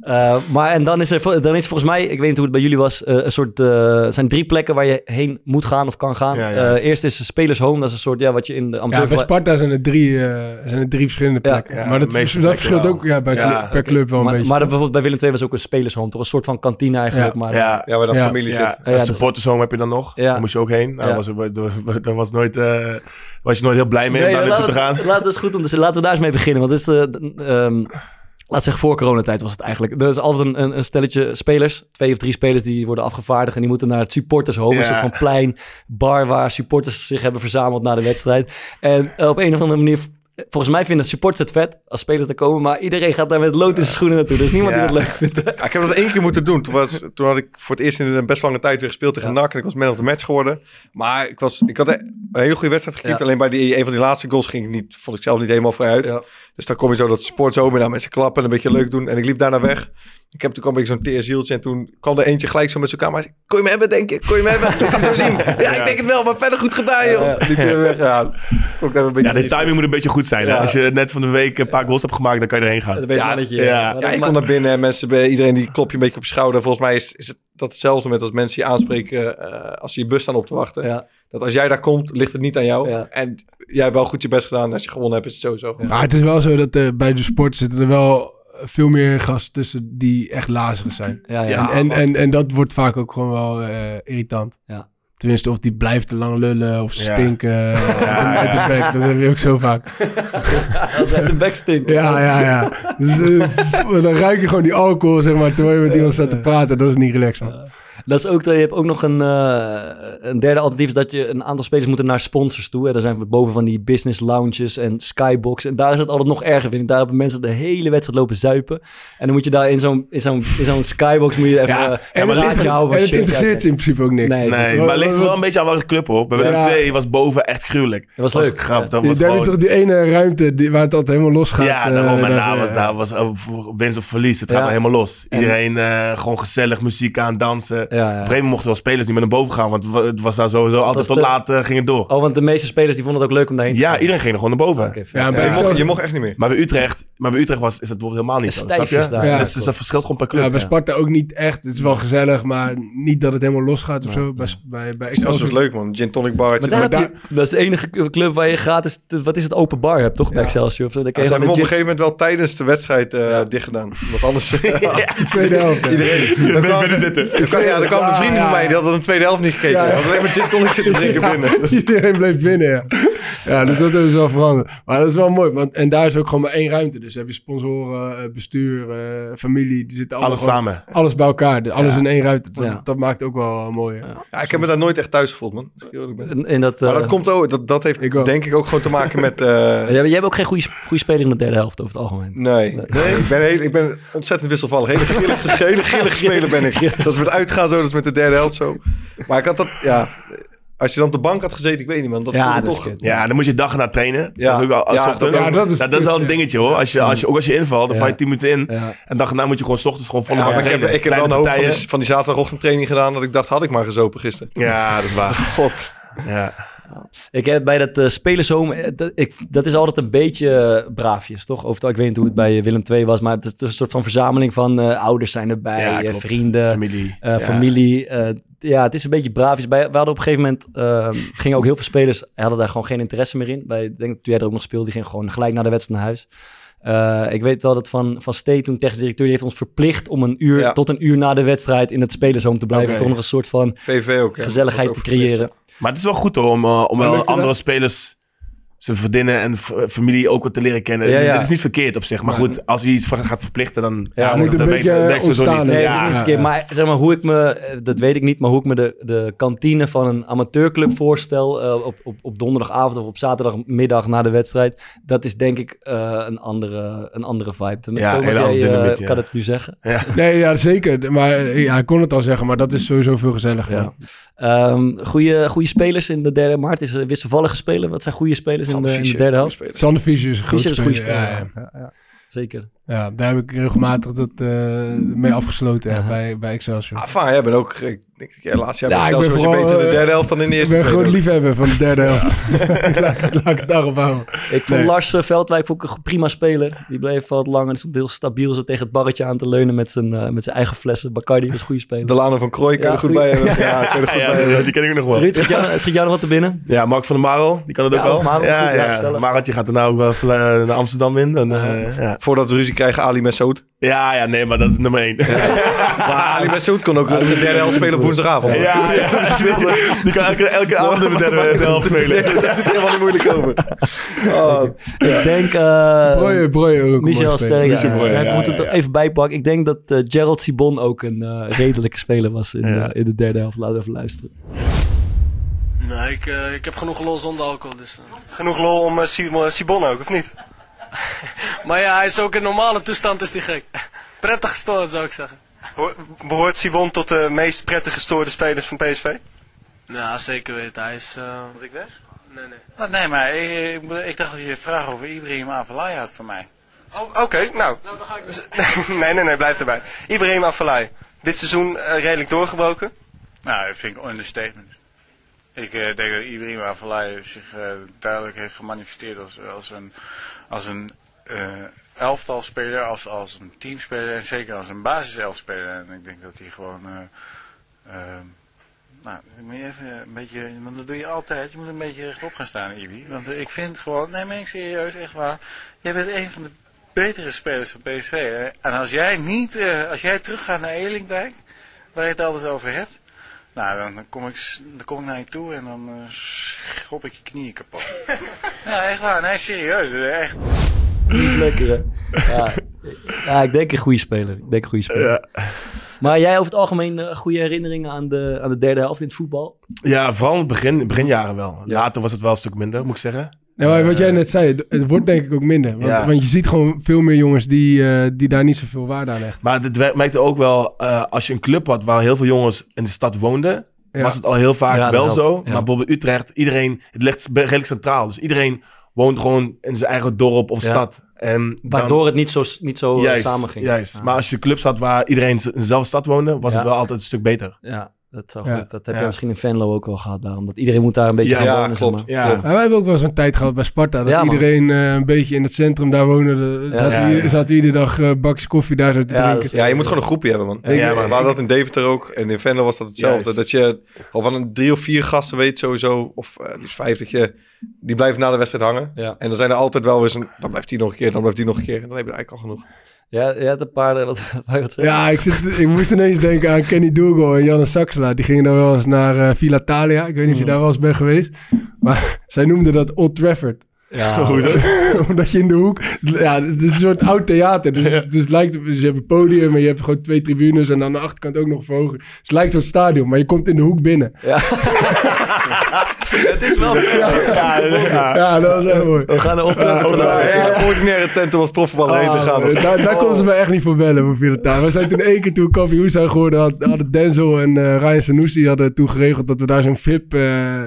Ja. Eh, maar en dan is er dan is volgens mij, ik weet niet hoe het bij jullie was, eh, een soort, eh, er zijn drie plekken waar je heen moet gaan of kan gaan. Ja, ja. Eh, eerst is de Spelers Home, dat is een soort, ja, wat je in de Ja, amateur... bij Sparta zijn er drie, eh, zijn er drie verschillende Ja. plekken. Ja, maar dat, dat verschilt ook ja, bij Ja, club- per club wel een maar, beetje. maar dat bijvoorbeeld bij Willem II was ook een Spelers Home, toch een soort van kantine eigenlijk. Ja. Maar, Ja, Ja, waar dan Ja. familie ja, zit. Ja, een dat is- supportershome heb je dan nog. Ja. Daar moest je ook heen. Nou, Ja. was, er- daar was, nooit, eh, was je nooit heel blij mee om daar naartoe te gaan. Laat, dat is goed om te Laten we daar eens mee beginnen. Want is de, de- ehm, laat zeggen, voor coronatijd was het eigenlijk. Er is altijd een, een, een stelletje spelers. Twee of drie spelers die worden afgevaardigd. En die moeten naar het supportershome. Een Ja. soort van plein, bar waar supporters zich hebben verzameld na de wedstrijd. En op een of andere manier... Volgens mij vinden supporters het vet als spelers er komen. Maar iedereen gaat daar met lood in zijn schoenen naartoe. Er is niemand Ja. die het leuk vindt. Ja, ik heb dat één keer moeten doen. Toen, was, toen had ik voor het eerst in een best lange tijd weer gespeeld tegen Ja. NAC. En ik was man of the match geworden. Maar ik, was, ik had een hele goede wedstrijd. Ja. Alleen bij die, een van die laatste goals ging ik niet, vond ik zelf niet helemaal vrij uit. Ja. Dus dan kom je zo dat sport zo met mensen klappen en een beetje leuk doen. En ik liep daarna weg. Ik heb toen kwam ik zo'n teerzieltje en toen kwam er eentje gelijk zo met zijn camera. Kon je me hebben, denk ik? Kon je me hebben? Ik ga het zo zien. Ja, ik denk het wel, maar verder goed gedaan, joh. Ja. Ja, een beetje Ja, de timing moet een beetje goed zijn. Ja. Als je net van de week een paar goals hebt gemaakt, dan kan je erheen gaan. Dat weet je Ja, mannetje. ja. Ja, dat- ik kom naar binnen en mensen, bij iedereen die klop je een beetje op je schouder. Volgens mij is, is het dat hetzelfde met als mensen je aanspreken eh, als ze je bus staan op te wachten. Ja. Dat als jij daar komt, ligt het niet aan jou. Ja. En jij hebt wel goed je best gedaan. Als je gewonnen hebt, is het sowieso. goed. Maar het is wel zo dat eh, bij de sport zitten er wel veel meer gasten tussen die echt lazig zijn. Ja, ja. en, en, en, en dat wordt vaak ook gewoon wel eh, irritant. Ja. Tenminste, of die blijft te lang lullen of stinken [LAUGHS] eh, Ja, uit de ja. bek. Dat heb je ook zo vaak. Als hij een backstink. Ja, ja, ja. Dus, eh, [LAUGHS] dan ruik je gewoon die alcohol, zeg maar, terwijl je met iemand staat te praten. Dat is niet relaxed, man. Dat is ook, je hebt ook nog een, eh, een derde alternatief, is dat je een aantal spelers moeten naar sponsors toe. Hè. Daar zijn we boven van die business lounges en skybox. En daar is het altijd nog erger, vind ik. Daar hebben mensen de hele wedstrijd lopen zuipen. En dan moet je daar in zo'n, in zo'n, in zo'n skybox moet je even Ja, eh, en, een houden. van en het shit. interesseert ze in principe ook niks. Nee, Nee, maar ligt wel een beetje aan welke club hoor. Bij Willem Ja. 2 was boven echt gruwelijk. Dat was leuk. Graf, Ja. dat was gewoon... toch die ene ruimte die, waar het altijd helemaal los gaat. Ja, daarom. En daar- was, ja. daar was eh, winst of verlies. Het gaat Ja. wel helemaal los. En- Iedereen eh, gewoon gezellig muziek aan, dansen. Ja, ja. Op een gegeven moment mochten wel spelers niet meer naar boven gaan. Want het wa- het was daar sowieso altijd was tot de- laat ging het door. Oh, want de meeste spelers die vonden het ook leuk om daarheen te Ja, gaan. iedereen ging er gewoon naar boven. Ja, Ja, bij je, mocht, je mocht echt niet meer. Maar bij Utrecht, maar bij Utrecht was, is dat bijvoorbeeld helemaal niet zo. Snap je? daar. Dus, Ja, dat verschilt gewoon per club. Ja, bij Ja. Sparta ook niet echt. Het is wel gezellig, maar niet dat het helemaal los gaat of zo. Bij, bij, bij Dat was Excelsior- leuk, man. Gin tonic barretje. Maar daar Maar heb je, dat is de enige club waar je gratis, wat is het, open bar hebt, toch? Bij Ja. Excelsior. Of zo. Dan Ja, je ze hebben op een gegeven moment wel tijdens de wedstrijd eh Ja. dicht gedaan. Want anders... [LAUGHS] [LAUGHS] tweede helft. Iedereen. Dan Ben- kwam- binnen zitten. Ja, dan kwamen vrienden van mij, die hadden de tweede helft niet gekeken. Ja, alleen maar gin tonic zitten [LAUGHS] drinken binnen. Iedereen bleef binnen, ja. Ja, dus dat is wel veranderd. Maar dat is wel mooi, want en daar is ook gewoon maar één ruimte. Dus heb je sponsoren, eh, bestuur, eh, familie, die zitten allemaal Alles gewoon- samen. Alles bij elkaar, dus alles Ja. in één ruimte. Dat, Ja. dat maakt ook wel mooi. Ja, ik heb me daar nooit echt thuis gevoeld, man. In dat, Maar eh, dat komt ook, dat, dat heeft Ik denk ik ook gewoon te maken met... [LAUGHS] eh, jij, jij hebt ook geen goede, goede speler in de derde helft over het algemeen. Nee, nee. Ik, ben heel, ik ben ontzettend wisselvallig. Hele grillige, hele grillige [LAUGHS] speler ben ik. Dat is met uitgaan zo, dat is met de derde helft zo. Maar ik had dat, ja... Als je dan op de bank had gezeten, ik weet niet man. Dat Ja, voelde dat is toch... kut. Ja, dan moet je dag naar trainen. Ja. Dat is ook wel, als Ja, ochtends. dat- ja, dat is dat, is wel een dingetje hoor. Als je, als je, ook als je invalt, dan Ja. val je 10 minuten in. Ja. En dag daarna moet je gewoon 's ochtends gewoon volle Ja, ik heb, trainen. ik heb wel een hoop van die, van die zaterdagochtendtraining gedaan... dat ik dacht, had ik maar gezopen gisteren. Ja, dat is waar. [LAUGHS] God. Ja. Ik heb bij dat uh, spelershome, eh, dat, ik, dat is altijd een beetje eh, braafjes, toch? Of ik weet niet hoe het bij Willem II was, maar het is een soort van verzameling van eh, ouders zijn erbij, Ja, eh, vrienden, Familie. eh, Ja. familie. Ja, het is een beetje braafjes. Bij, we hadden op een gegeven moment, eh, gingen ook heel veel spelers, hadden daar gewoon geen interesse meer in. Bij, ik denk dat jij er ook nog speelde, die gingen gewoon gelijk naar de wedstrijd naar huis. Eh, ik weet wel dat Van, van Stee, toen technisch directeur, die heeft ons verplicht om een uur Ja. tot een uur na de wedstrijd in het spelerzoom te blijven. Toch nog een soort van VV ook. gezelligheid te creëren. Maar het is wel goed hoor, om, eh, om andere spelers zijn vriendinnen en familie ook wat te leren kennen. Ja, ja. Het is niet verkeerd op zich. Maar goed, als wie iets van gaat verplichten, dan Ja, moet een beetje ontstaan? Nee, Ja, dat is niet ja, verkeerd. ja. Maar zeg maar, hoe ik me, eh, dat weet ik niet, maar hoe ik me de, de kantine van een amateurclub voorstel eh, op, op, op donderdagavond of op zaterdagmiddag na de wedstrijd, dat is denk ik eh, een, andere, een andere vibe. Ja, Thomas, jij dynamiek, kan het nu zeggen. [LAUGHS] Nee, ja, zeker. Maar ja, ik kon het al zeggen, maar dat is sowieso veel gezelliger. Ja. Ehm goede, goede spelers in de derde maart is een wisselvallige speler. Wat zijn goede spelers in de, Sander in de derde helft? Sander Fischer is een goede speler. speler. Ja, ja. Ja, ja. Zeker. Ja, daar heb ik regelmatig dat, eh, mee afgesloten ja, bij, bij Excelsior. Ah, fijn, jij bent ook... Ik denk dat jij laatste jaar Ja, ja, ik ben zelfs was je vooral, beter in de eh, derde helft dan in de ik eerste ben gewoon liefhebber van de derde helft. [LAUGHS] laat, laat ik het daarop houden. Ik vond Nee. Lars eh, Veldwijk vond ik een prima speler. Die bleef wat lang en stond heel stabiel zo tegen het barretje aan te leunen met zijn, eh, met zijn eigen flessen. Bacardi was een goede speler. Delano van Krooi, Ja, er goed goeie. bij hebben. [LAUGHS] Ja, je er goed Ja, bij hebben. die ken ik nog wel. Ruud, schiet jou, schiet jou nog wat te binnen? Ja, Mark van der Marel, die kan het ook Ja, wel. Marel, ja, goed, ja, ja. Maratje gaat er nou ook wel naar Amsterdam in. En, eh, ja. Voordat we ruzie krijgen, Ali Messoud. ja, ja, nee, maar dat is nummer één. Maar Ali Messoud kon ook [LAUGHS] de derde helft spelen op woensdagavond. Ja, ja. [LAUGHS] Die kan elke, elke avond in de derde [LAUGHS] helft spelen. Daar doet het helemaal niet moeilijk over. Oh, Ik denk... eh Breuer, Breuer ook een Michel. Sterk. Ja, ik moet ja, het er even bijpakken. Ik denk dat eh, Gerald Sibon ook een eh, redelijke speler was in, Ja. eh, in de derde helft. Laten we even luisteren. Nee, ik, eh, ik heb genoeg lol zonder alcohol. Dus, eh. Genoeg lol om eh, Simon- Sibon ook, of niet? [LAUGHS] Maar ja, hij is ook in normale toestand is die gek. Prettig gestoord zou ik zeggen. Hoor- Behoort Sibon tot de meest prettig gestoorde spelers van PSV? Ja, zeker weten. Hij is... eh, Moet ik weg? Nee, nee. Oh, nee, maar ik, ik, ik dacht dat je een vraag over Ibrahim Avalai had voor mij. Oh, oké, nou. Nou, dan ga ik dus. [LAUGHS] nee, nee, nee, blijf erbij. Ibrahim Afellay. Dit seizoen eh, redelijk doorgebroken. Nou, dat vind ik understatement. Ik eh, denk dat Ibrahim Avalai zich eh, duidelijk heeft gemanifesteerd als, als een, als een eh, elftalspeler, als, als een teamspeler en zeker als een basiselfspeler. En ik denk dat hij gewoon... eh, eh, nou, moet even een beetje, want dat doe je altijd. Je moet een beetje rechtop gaan staan, Ibi. Want ik vind gewoon, nee, meen ik serieus, echt waar. Jij bent een van de betere spelers van PSV. En als jij niet, als jij teruggaat naar Elingdijk, waar je het altijd over hebt. Nou, dan, kom, ik, dan kom ik naar je toe en dan eh schop ik je knieën kapot. [LAUGHS] ja, echt waar. Nee, serieus. Echt. Die is lekker, hè? Ja, ja, ik denk een goede speler. Ik denk een goede speler. Ja. Maar jij over het algemeen eh, goede herinneringen aan de, aan de derde helft in het voetbal? Ja, vooral in het begin, beginjaren wel. Ja. Later was het wel een stuk minder, moet ik zeggen. Ja, maar wat jij net zei, het, het wordt denk ik ook minder. Want, Ja. want je ziet gewoon veel meer jongens die, eh, die daar niet zoveel waarde aan hechten. Maar dit wer- merkte ook wel, eh, als je een club had waar heel veel jongens in de stad woonden, Ja. was het al heel vaak Ja, wel helpt, zo. ja. Maar bijvoorbeeld Utrecht, iedereen, het ligt redelijk centraal. Dus iedereen woont gewoon in zijn eigen dorp of Ja. stad. En dan- Waardoor het niet zo, niet zo eh, juist, samenging. Juist. Ja. Maar als je clubs had waar iedereen in dezelfde stad woonde, was het wel altijd een stuk beter. Ja, dat, zou Ja. goed. dat heb Ja. je misschien in Venlo ook wel gehad. Daarom dat iedereen moet daar een beetje Ja, aan ja, wonen, klopt. zeg maar. Ja. Maar wij hebben ook wel zo'n tijd gehad bij Sparta. Dat iedereen eh, een beetje in het centrum daar woonde. Zaten, ja, we- ja. zaten iedere dag eh bakjes koffie daar zo te Ja, drinken. is- Ja, je moet gewoon een groepje hebben, man. Ja, man. We hadden dat in Deventer ook. En in Venlo was dat hetzelfde. Juist. Dat je al van een drie of vier gasten weet sowieso, of eh, dus vijf, dat je, die blijven na de wedstrijd hangen. Ja. En dan zijn er altijd wel eens een, dan blijft die nog een keer, dan blijft die nog een keer. En dan heb je eigenlijk al genoeg. Ja, je had een paar... Wat? Ja, ik, zit, ik moest ineens denken aan Kenny Dougal en Janne Saxela. Die gingen dan wel eens naar eh, Villa Thalia. Ik weet niet of je daar wel eens bent geweest. Maar [LAUGHS] zij noemden dat Old Trafford. Ja, [LAUGHS] [LAUGHS] Omdat je in de hoek... Ja, het is een soort oud theater. Dus, dus het lijkt... Dus je hebt een podium en je hebt gewoon twee tribunes... en aan de achterkant ook nog verhogen. Dus het lijkt zo'n stadion, maar je komt in de hoek binnen. [LAUGHS] het is wel... Ja, ja. Ja, dat was echt mooi. We gaan er op Ja, Ja, ja, ja. ordinaire tent om als profvoetballer heen te Ah, gaan. daar, daar konden ze me echt niet voor bellen. We zijn toen één keer toen Koffie Hoesa geworden had, hadden Denzel en eh Ryan Sanusi hadden toen geregeld dat we daar zo'n VIP, eh,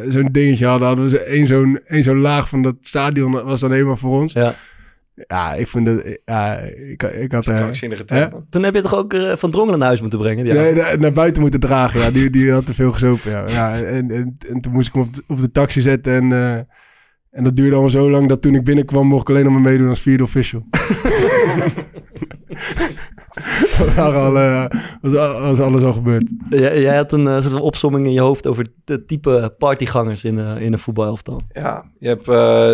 zo'n dingetje hadden. Hadden we één zo'n, één zo'n laag van dat stadion, dat was dan helemaal voor ons. Ja. Ja, ik vind het, ja, ik, ik had... Dat hè? man. Toen heb je toch ook eh, Van Drongelen naar huis moeten brengen? Ja. Nee, naar, naar buiten moeten dragen, ja. Die, die had te veel gezopen, ja. ja en, en, en toen moest ik hem op de, op de taxi zetten en... eh, en dat duurde allemaal zo lang dat toen ik binnenkwam mocht ik alleen nog maar meedoen als vierde official. [LAUGHS] was, al, was, al- was alles al gebeurd. Jij, jij had een soort van opsomming in je hoofd over het type partygangers in, eh in een voetbalelftal. Ja, je hebt, eh,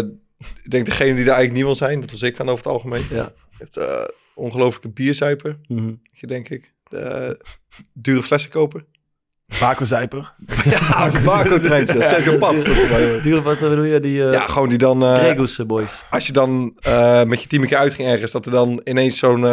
ik denk degene die daar eigenlijk niet wil zijn, dat was ik dan over het algemeen. Ja. Je hebt eh ongelooflijke bierzuiper, Mhm. denk ik. De, dure flessen kopen. Baco Zuiper. [LAUGHS] Ja, barcode-treintje. Sergio Pat. Duur, wat bedoel je? Die eh Ja, gewoon die dan... eh, Gregus eh, boys. als je dan eh, met je team een keer uitging ergens, dat er dan ineens zo'n...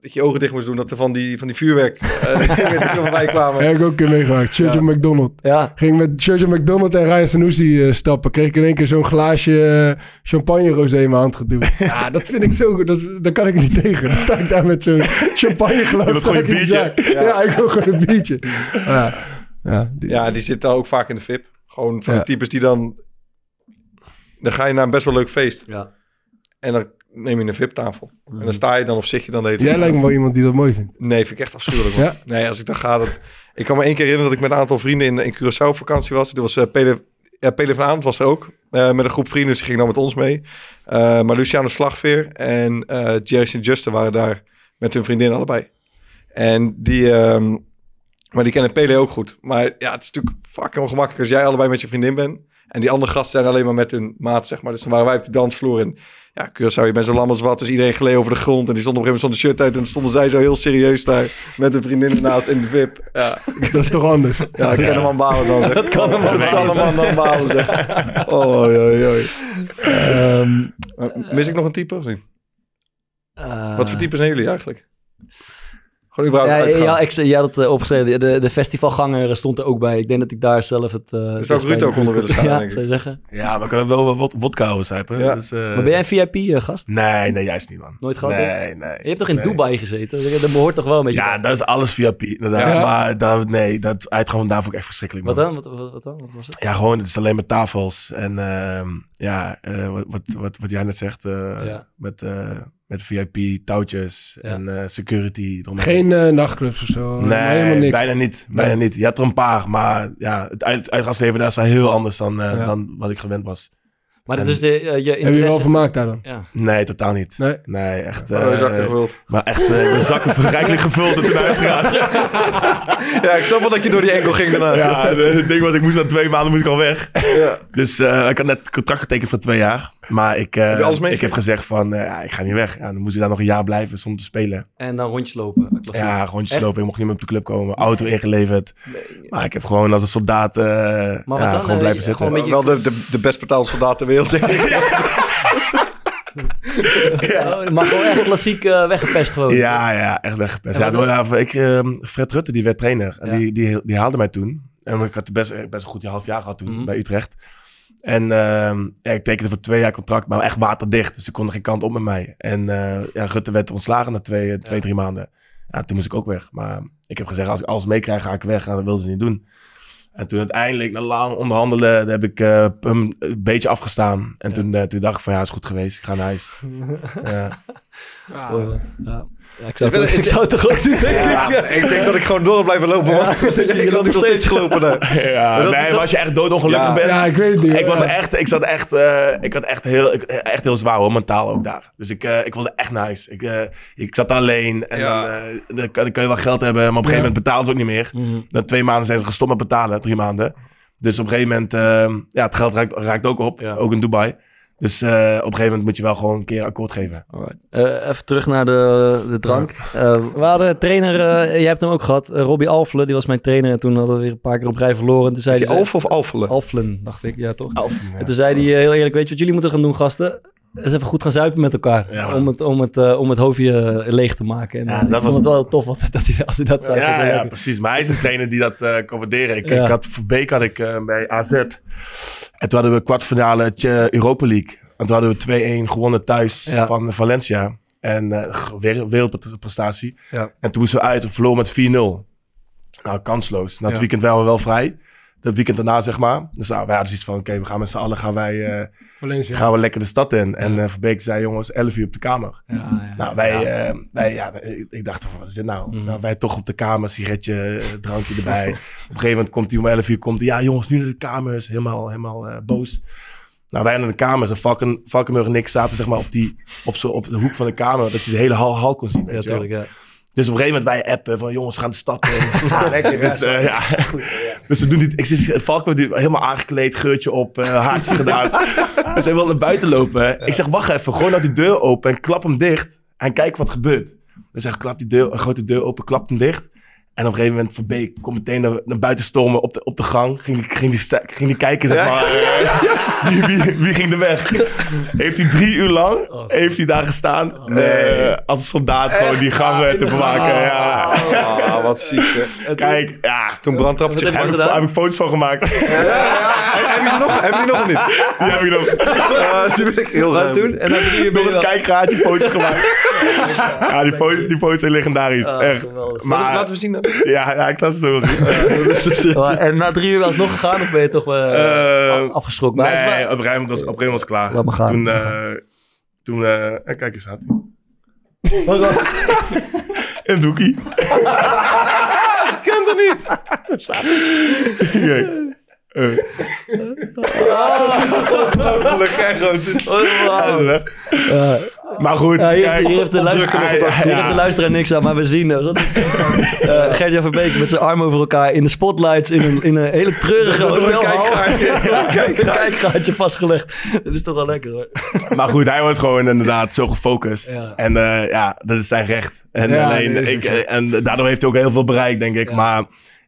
dat je ogen dicht moest doen, dat er van die, van die vuurwerk eh, [LAUGHS] er voorbij kwamen. Heb ik ook een keer meegemaakt. Sergio Ja. McDonald. Ja. Ging met Sergio McDonald en Ryan Sanusi eh, stappen. Kreeg ik in één keer zo'n glaasje eh, champagne rosé in mijn hand geduwd. [LAUGHS] Ja, dat vind ik zo goed. Dat, daar kan ik niet tegen. Dan sta ik daar met zo'n champagne Je glas. biertje. zaak. Ja. ik wil gewoon een biertje. Ja, ja, die- Ja, die zit dan ook vaak in de VIP. Gewoon van Ja. de types die dan... Dan ga je naar een best wel leuk feest. Ja. En dan neem je een VIP-tafel. En dan sta je dan of zit je dan de hele Jij lijkt me wel iemand die dat mooi vindt. Nee, vind ik echt afschuwelijk. Ja? Nee, als ik dan ga... Dat... Ik kan me één keer herinneren dat ik met een aantal vrienden in, in Curaçao op vakantie was. Dit was eh Pele, ja, Pele van Avond was er ook. eh, met een groep vrienden, dus die ging dan met ons mee. Eh, maar Luciano Slagveer en eh Jerry St. Justin waren daar met hun vriendin allebei. En die... ehm, maar die kennen Pele ook goed. Maar ja, het is natuurlijk fucking ongemakkelijk als jij allebei met je vriendin bent. En die andere gasten zijn alleen maar met hun maat, zeg maar. Dus dan waren wij op de dansvloer. En ja, Curaçao, je bent zo lam als wat. Dus iedereen gleed over de grond. En die stond op een gegeven moment zonder shirt uit. En dan stonden zij zo heel serieus daar met hun vriendin ernaast in de VIP. Ja, [LAUGHS] Dat is toch anders? ja ik kan hem aan balen dan. zeg. Dat kan hem aan kan hem aan dan balen, zeg. Oh, oei, oei, oei. Ehm, Mis ik nog een type of niet? eh, Wat voor types zijn jullie eigenlijk? Gewoon überhaupt Ja, uitgaan. ja, ik, je had het eh, opgeschreven. De, de festivalganger stond er ook bij. Ik denk dat ik daar zelf het... eh, Daar zou Ruud ook onder willen [LAUGHS] staan, Ja, denk ik. zou zeggen. Ja, maar ik kan wel wat wodka houden. Ja. Dus, eh, Maar ben jij een VIP-gast? Nee, nee, juist niet, man. Nooit gehad, Nee, nee. Je hebt toch in nee. Dubai gezeten? Dat behoort toch wel een beetje Ja, dat is alles VIP, inderdaad. Ja. Maar dat, nee, dat uitgaan van daar vond ik echt verschrikkelijk, man. Wat dan? Wat, wat, wat dan? Wat was het? Ja, gewoon, het is alleen met tafels. En ehm, ja, eh, wat, wat, wat, wat jij net zegt, eh, Ja. met, eh, met VIP, touwtjes Ja. en eh, security. eromheen. Geen eh, nachtclubs of zo. Nee, helemaal niks. bijna niet. Bijna niet. Je hebt er een paar, maar ja, het, uit, het uitgaansleven daar is heel anders dan, eh, Ja. dan wat ik gewend was. Maar dat is de, eh, je Heb je interesse... wel vermaakt daar dan? Ja. Nee, totaal niet. Nee. Nee, echt. Oh, eh, zakken gevuld. maar echt, eh, de zakken rijkelijk gevuld en toen uitgegaan. Ja, ik snap wel dat je door die enkel ging daarna. Ja, het ding was, ik moest na twee maanden moest ik al weg. Ja. Dus eh, ik had net het contract getekend voor twee jaar. Maar ik, eh, Heb ik heb gezegd van, eh, ik ga niet weg. Ja, dan moest ik daar nog een jaar blijven zonder te spelen. En dan rondjes lopen. Ja, rondjes Echt? lopen. Ik mocht niet meer op de club komen. Auto ingeleverd. Maar ik heb gewoon als een soldaat eh, ja, dan? gewoon blijven zitten. gewoon een beetje- Wel de, de, de best betaalde soldaat ter wereld, [LAUGHS] ik. Oh, maar gewoon echt klassiek eh, weggepest gewoon. Ja, ja, echt weggepest. Ja, door, ja, ik, eh, Fred Rutte, die werd trainer. En Ja. die, die, die haalde mij toen. En ik had best, best een goed half jaar gehad toen Mhm. bij Utrecht. En ehm, ja, ik tekende voor twee jaar contract, maar echt waterdicht. Dus ik kon er geen kant op met mij. En eh, ja, Rutte werd ontslagen na twee, twee drie maanden. Ja, toen moest ik ook weg. Maar ik heb gezegd, als ik alles meekrijg, ga ik weg. En dat wilden ze niet doen. En toen uiteindelijk, na lang onderhandelen, heb ik eh, hem een beetje afgestaan. En toen, eh, toen dacht ik van, ja, is goed geweest. Ik ga naar huis. [LAUGHS] ja. Ah, ja. Ja, ik, zou Ik het, wil- ik zou het toch ook doen. Ja, ik denk dat ik gewoon door blijven lopen, man. [LAUGHS] ik had nog steeds gelopen [LAUGHS] nee, dat- maar als je echt doodongelukkig Ja. bent. ja, ik weet het niet. Ik was echt, ik zat echt, eh, ik had echt heel, ik- echt heel zwaar hoor, mentaal ook daar. Dus ik, eh, ik wilde echt huis. Ik, eh, ik zat alleen en Ja. dan, eh, dan, kan, dan kun je wel geld hebben, maar op een gegeven moment betalen ze ook niet meer. Na twee maanden zijn ze gestopt met betalen, drie maanden. Dus op een gegeven moment, ja, het geld raakt, raakt ook op, Ja. ook in Dubai. Dus eh, op een gegeven moment moet je wel gewoon een keer akkoord geven. Eh, even terug naar de, de drank. Eh, we hadden trainer, eh, jij hebt hem ook gehad, eh, Robbie Alfle, die was mijn trainer. En toen hadden we weer een paar keer op rij verloren. En toen zei Die hij, Alf of Alfelen? Alflen, dacht ik, ja toch? Ja. En toen zei hij heel eerlijk, weet je wat jullie moeten gaan doen, gasten? Eens even goed gaan zuipen met elkaar. Ja. om, het, om, het, eh, om het hoofdje eh, leeg te maken. En, Ja, eh, ik dat vond was- het wel tof wat, dat hij, als hij dat zei. Ik Ja, ja, precies. Maar hij is een trainer die dat eh kan waarderen. Ik, ik had, voor Beek had ik bij AZ. En toen hadden we kwartfinale Europa League. En toen hadden we 2-1 gewonnen thuis van Valencia. En wereldprestatie. En toen moesten we uit en verloren met 4-0. Nou, kansloos. Na het weekend waren we wel vrij. Dat weekend daarna, zeg maar. Dus nou, wij hadden zoiets van, oké, we gaan met z'n allen gaan wij, eh, Valencia. gaan we lekker de stad in. En eh Verbeek zei, jongens, 11 uur op de kamer. Ja, ja. Nou, wij, eh, wij ja, ik, ik dacht van, wat is dit nou? Mhm. nou? Wij toch op de kamer, sigaretje, drankje erbij. op een gegeven moment komt hij om 11 uur, komt hij, ja jongens, nu naar de kamers. Helemaal, helemaal boos. Nou, wij naar de kamers en Valken, Valkenburg en ik zaten zeg maar op, die, op, zo, op de hoek van de kamer, dat je de hele hal, hal kon zien. Weet Ja, je wel. tuurlijk, ja. Dus op een gegeven moment wij appen van jongens, we gaan de stad in. [LAUGHS] Ja, lekker. Dus, eh, ja. dus we doen dit. Ik zie die helemaal aangekleed, geurtje op, eh, haartjes gedaan. [LAUGHS] dus hij wil naar buiten lopen. Ik zeg, wacht even, gooi nou die deur open en klap hem dicht. En kijk wat gebeurt. Dus hij klapt die deur, gooit de deur open, klapt hem dicht. En op een gegeven moment Verbeek komt meteen naar, naar buiten stormen op de, op de gang. Ging, die- ging, die, ging die kijken, zeg maar. eh, [LAUGHS] wie, wie, wie ging er weg? Heeft hij drie uur lang, heeft hij daar gestaan. eh, als een soldaat gewoon die gangen te bewaken. Ja. Ah, wat ziek zeg. Kijk, ja. Toen brandtrappetje Daar heb, heb ik foto's van gemaakt. Heb je die nog? Heb je die nog of niet? Die heb ik nog. Ja, die wil ik heel graag toen, doen. en drie uur ben Nog je een wel... kijkgraadje foto's gemaakt. Ja, die foto's, die foto's zijn legendarisch. Ah, Echt. Maar, Laten we zien dan. [LAUGHS] ja, ja, ik laat ze zo wel zien. [LAUGHS] [LAUGHS] Maar- En na drie uur was het nog gegaan of ben je toch af- afgeschrokken? Maar Nee, is op een gegeven moment was, op een gegeven moment was het klaar. Laat maar gaan. Toen, eh, toen eh, eh, kijk eens, staat Een doekie. Kent er niet. Ja, Maar goed, hier, kijk, hier heeft de luister- opdrukken nog wat- hier ja. heeft de luisteraar niks aan, maar we zien hem. Uh, Gert-Jan Verbeek met zijn armen over elkaar in de spotlights in een, in een hele treurige [LAUGHS] een kijkgaatje. Vastgelegd. Dat is toch wel lekker hoor. Maar goed, hij was gewoon inderdaad zo gefocust. Ja. En eh, ja, dat is zijn recht. En, Ja, alleen, ik, en daardoor heeft hij ook heel veel bereikt, denk ik. Maar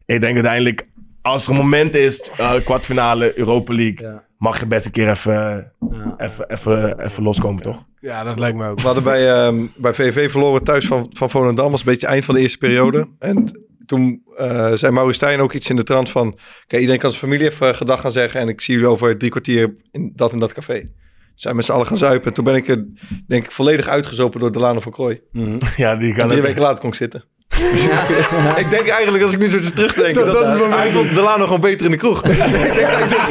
ik denk uiteindelijk, als er een moment is, eh, kwartfinale, Europa League, Ja. mag je best een keer even, Ja. even, even, even loskomen, toch? Ja, dat lijkt me ook. We hadden bij, ehm, bij VV verloren thuis van, van Volendam. was een beetje het eind van de eerste periode. En toen eh, zei Maurice Stijn ook iets in de trant van... Oké, iedereen kan zijn familie even gedag gaan zeggen... en ik zie jullie over drie kwartier in dat en dat café. Zijn met z'n allen gaan zuipen. Toen ben ik er, denk ik, volledig uitgezopen door Delano van Krooi. [LAUGHS] Ja, die En kan drie ook- weken later kon ik zitten. [LAUGHS] ik denk eigenlijk, als ik nu zo terugdenk... dat, Dat- dat is wel hij vond Delano gewoon beter in de kroeg. [LAUGHS] [LAUGHS] ik denk eigenlijk dat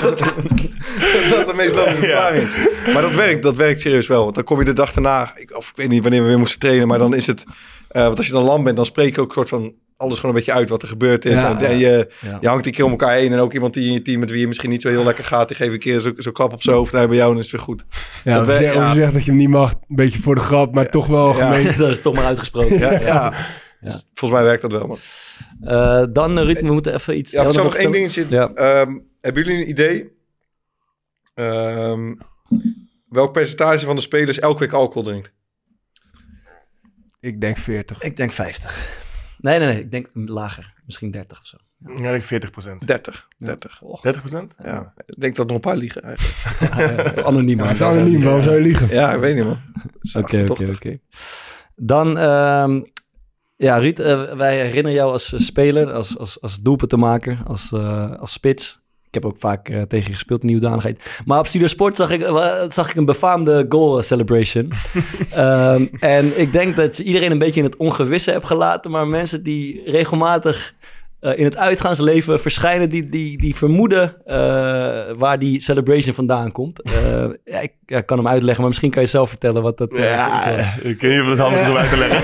dat, dat, dat dat de meest logische verklaring is. Maar dat werkt, dat werkt serieus wel. Want dan kom je de dag daarna... Ik, of ik weet niet wanneer we weer moesten trainen... maar dan is het... eh, want als je dan lam bent, dan spreek je ook soort van... alles gewoon een beetje uit wat er gebeurd is. Ja, en, en je, Ja. je hangt een keer om elkaar heen... en ook iemand die in je team met wie je misschien niet zo heel lekker gaat... die geeft een keer zo'n zo klap op zijn hoofd... en hij bij jou en is het weer goed. Ja, dat als je, zegt dat je hem niet mag, een beetje voor de grap, maar toch wel Ja. gemeen. Dat is toch maar uitgesproken. Ja, ja. Dus volgens mij werkt dat wel. Man. Eh, dan eh, Ruud, we moeten even iets... Ja, ik nog één dingetje. Ja. Ehm, hebben jullie een idee? Ehm, welk percentage van de spelers elke week alcohol drinkt? Ik denk 40. Ik denk 50. Nee, nee, nee. Ik denk lager. Misschien 30 of zo. Ja, ik denk 40 procent. 30. 30. 30 procent? Ja, ik denk dat nog een paar liegen eigenlijk. [LAUGHS] Ja, anoniem. Maar maar het is anoniem, waarom zou je liegen? Ja, ik weet niet man. Oké, oké, oké. Dan, ehm, ja, Ruud, eh, wij herinneren jou als eh, speler, als, als, als doelpuntenmaker, als, eh, als spits. Ik heb ook vaak tegen je gespeeld in nieuwdanigheid. Maar op Studio Sport zag ik, zag ik een befaamde goal celebration. [LAUGHS] Ehm, en ik denk dat iedereen een beetje in het ongewisse hebt gelaten. Maar mensen die regelmatig eh, in het uitgaansleven verschijnen, die, die, die vermoeden eh, waar die celebration vandaan komt. Eh, [LAUGHS] ja, ik ja, kan hem uitleggen, maar misschien kan je zelf vertellen wat dat eh. Ja, ik weet niet of het handig is om uit te leggen.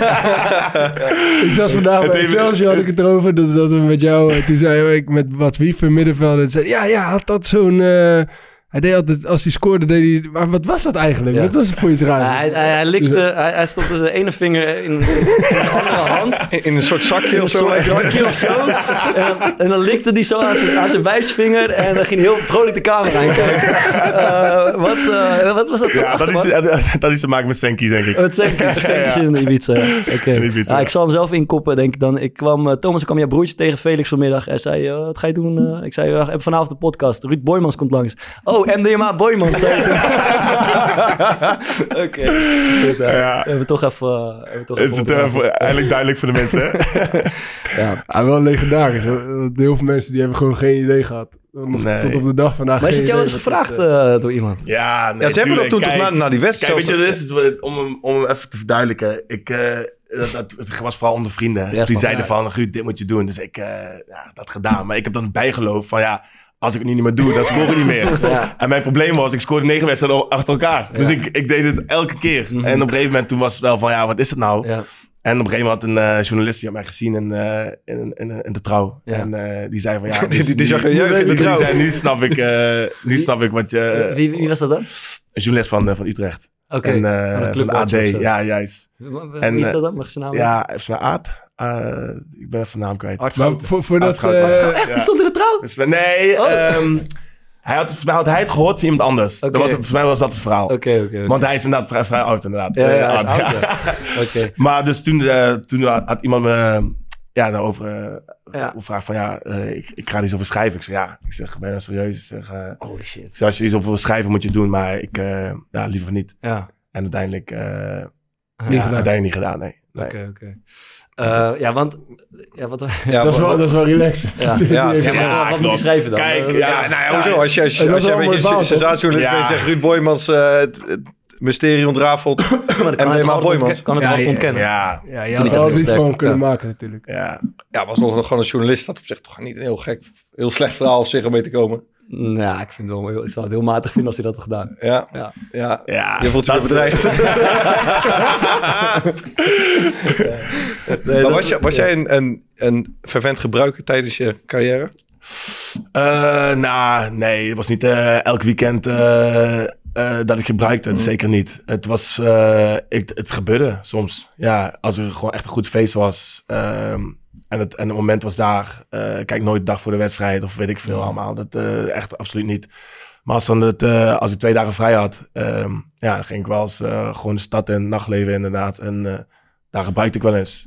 [LAUGHS] Ik zat vandaag [LAUGHS] Het bij Excelsior, had ik het erover, dat, dat we met jou, toen zei ik met wat Wiever middenveld, en zei, ja, ja, had dat zo'n, eh, hij deed altijd, als hij scoorde, deed hij, maar wat was dat eigenlijk? Ja. Wat was het voor iets raars? Ja, hij, hij, hij likte, hij, hij stopte zijn ene vinger in, in zijn andere hand. In, in een soort zakje In of zo. soort zakje of zo. En dan, en dan likte hij zo aan zijn, aan zijn wijsvinger. En dan ging hij heel vrolijk de camera in kijken. Eh, wat, eh, wat was dat zo Ja, dat is, dat, is te maken met Senki, denk ik. Het Senkies, [LAUGHS] Senkies in Ibiza. ja. [LAUGHS] Oké. In Ibiza, Ja, ja. ik zal hem zelf inkoppen, denk ik dan. Ik kwam, eh, Thomas, ik kwam jouw broertje tegen Felix vanmiddag. Hij zei, wat ga je doen? Ik zei, we hebben vanavond de podcast. Ruud Boymans komt langs. Oh, MDMA Boymans. zei ik toen. Oké. Eh, Ja. We hebben toch even... eh, hebben we toch Het even is het, eh, voor- eigenlijk duidelijk voor de mensen, hè? [LAUGHS] ja. Ja, wel legendarisch. Heel veel mensen die hebben gewoon geen idee gehad. Nee. Tot op de dag vandaag Maar is geen het jou eens gevraagd eh, door iemand? Ja, nee, Ja, ze hebben dat toen toch Kijk, na, na die wedstrijd. Kijk, weet je, het is? Om, hem- om hem even te verduidelijken. Ik, eh, dat, dat- het was vooral onder vrienden. Ja, die zeiden Ja. van, dit moet je doen. Dus ik, eh ja, dat gedaan. Maar ik heb dan bijgeloof van, ja, als ik het nu niet meer doe, dan scoor ik niet meer. [LAUGHS] Ja. En mijn probleem was, ik scoorde negen wedstrijden achter elkaar. Dus Ja. ik, ik deed het elke keer. Mhm. En op een gegeven moment toen was het wel van, ja, wat is het nou? Ja. En op een gegeven moment had een eh, journalist die had mij gezien in, eh, in, in, in de trouw. En eh, die zei van ja... [LAUGHS] Nu- jeugd in de die trouw. zei, nu snap ik, nu snap ik wat je... wie, wie was dat dan? Een journalist van, van Utrecht. Oké, en, van de AD, ja, juist. Wie En, is eh, dat dan? Mag je zijn naam Ja, even zijn aard. Eh, ik ben even naam kwijt. Maar voor, eh, Aard Schouten. Echt? Stond in de trouw? Dus, nee, Oh. ehm, hij had, volgens mij had hij het gehoord van iemand anders. Oké. Dat was, volgens mij was dat het verhaal. Oké, oké. Want hij is inderdaad vrij, vrij oud, inderdaad. Ja, ja, Eh, oud, ja. [LAUGHS] Oké. Maar dus toen, eh, toen had, iemand me ja, daarover eh, Ja. gevraagd van ja, eh, ik, ik ga er iets over schrijven. Ik zeg ja, ik zeg, ben je nou serieus? Ik zeg, eh, Holy ik shit. zeg, als je iets over wil schrijven moet je het doen, maar ik, eh, ja, liever niet. Ja. En uiteindelijk, eh Niet ja, gedaan. uiteindelijk niet gedaan, nee. nee. Oké, oké. Eh, ja, want... Ja, wat... Ja, [LAUGHS] dat, is wel, dat is wel relaxed. Ja. [LAUGHS] Ja, ja, Ja, Ja, wat moet je schrijven dan? Kijk, Eh, ja, Ja, nou ja, hoezo? Als je, als als je een beetje sensatiejournalist bent en Ja. zegt Ruud Boymans eh, het, het mysterie ontrafelt. [COUGHS] maar dat En kan het helemaal Boymans. Kan het Ja, wel ja, ontkennen. Ja, Ja, je Vind had iets sterk. van kunnen Ja. maken natuurlijk. ja. Ja, was nog gewoon een journalist. Dat op zich toch niet een heel gek, heel slecht verhaal op zich om mee te komen. Ja, ik, vind het wel heel, ik zou het heel matig vinden als hij dat had gedaan. Ja, Ja. ja. ja. Je voelt je weer bedreigd. [LAUGHS] Nee, maar dat was, je, was ja. jij een, een, een fervent gebruiker tijdens je carrière? Eh, nou, nee, het was niet eh, elk weekend eh, eh, dat ik gebruikte. Mhm. Zeker niet. Het was, eh, ik, het gebeurde soms. Ja, als er gewoon echt een goed feest was ehm, en, het, en het moment was daar. eh, kijk nooit de dag voor de wedstrijd of weet ik veel allemaal. Dat eh, echt absoluut niet. Maar als, dan het, eh, als ik twee dagen vrij had, ehm, ja, dan ging ik wel eens gewoon de stad en nachtleven inderdaad. En daar gebruikte ik wel eens.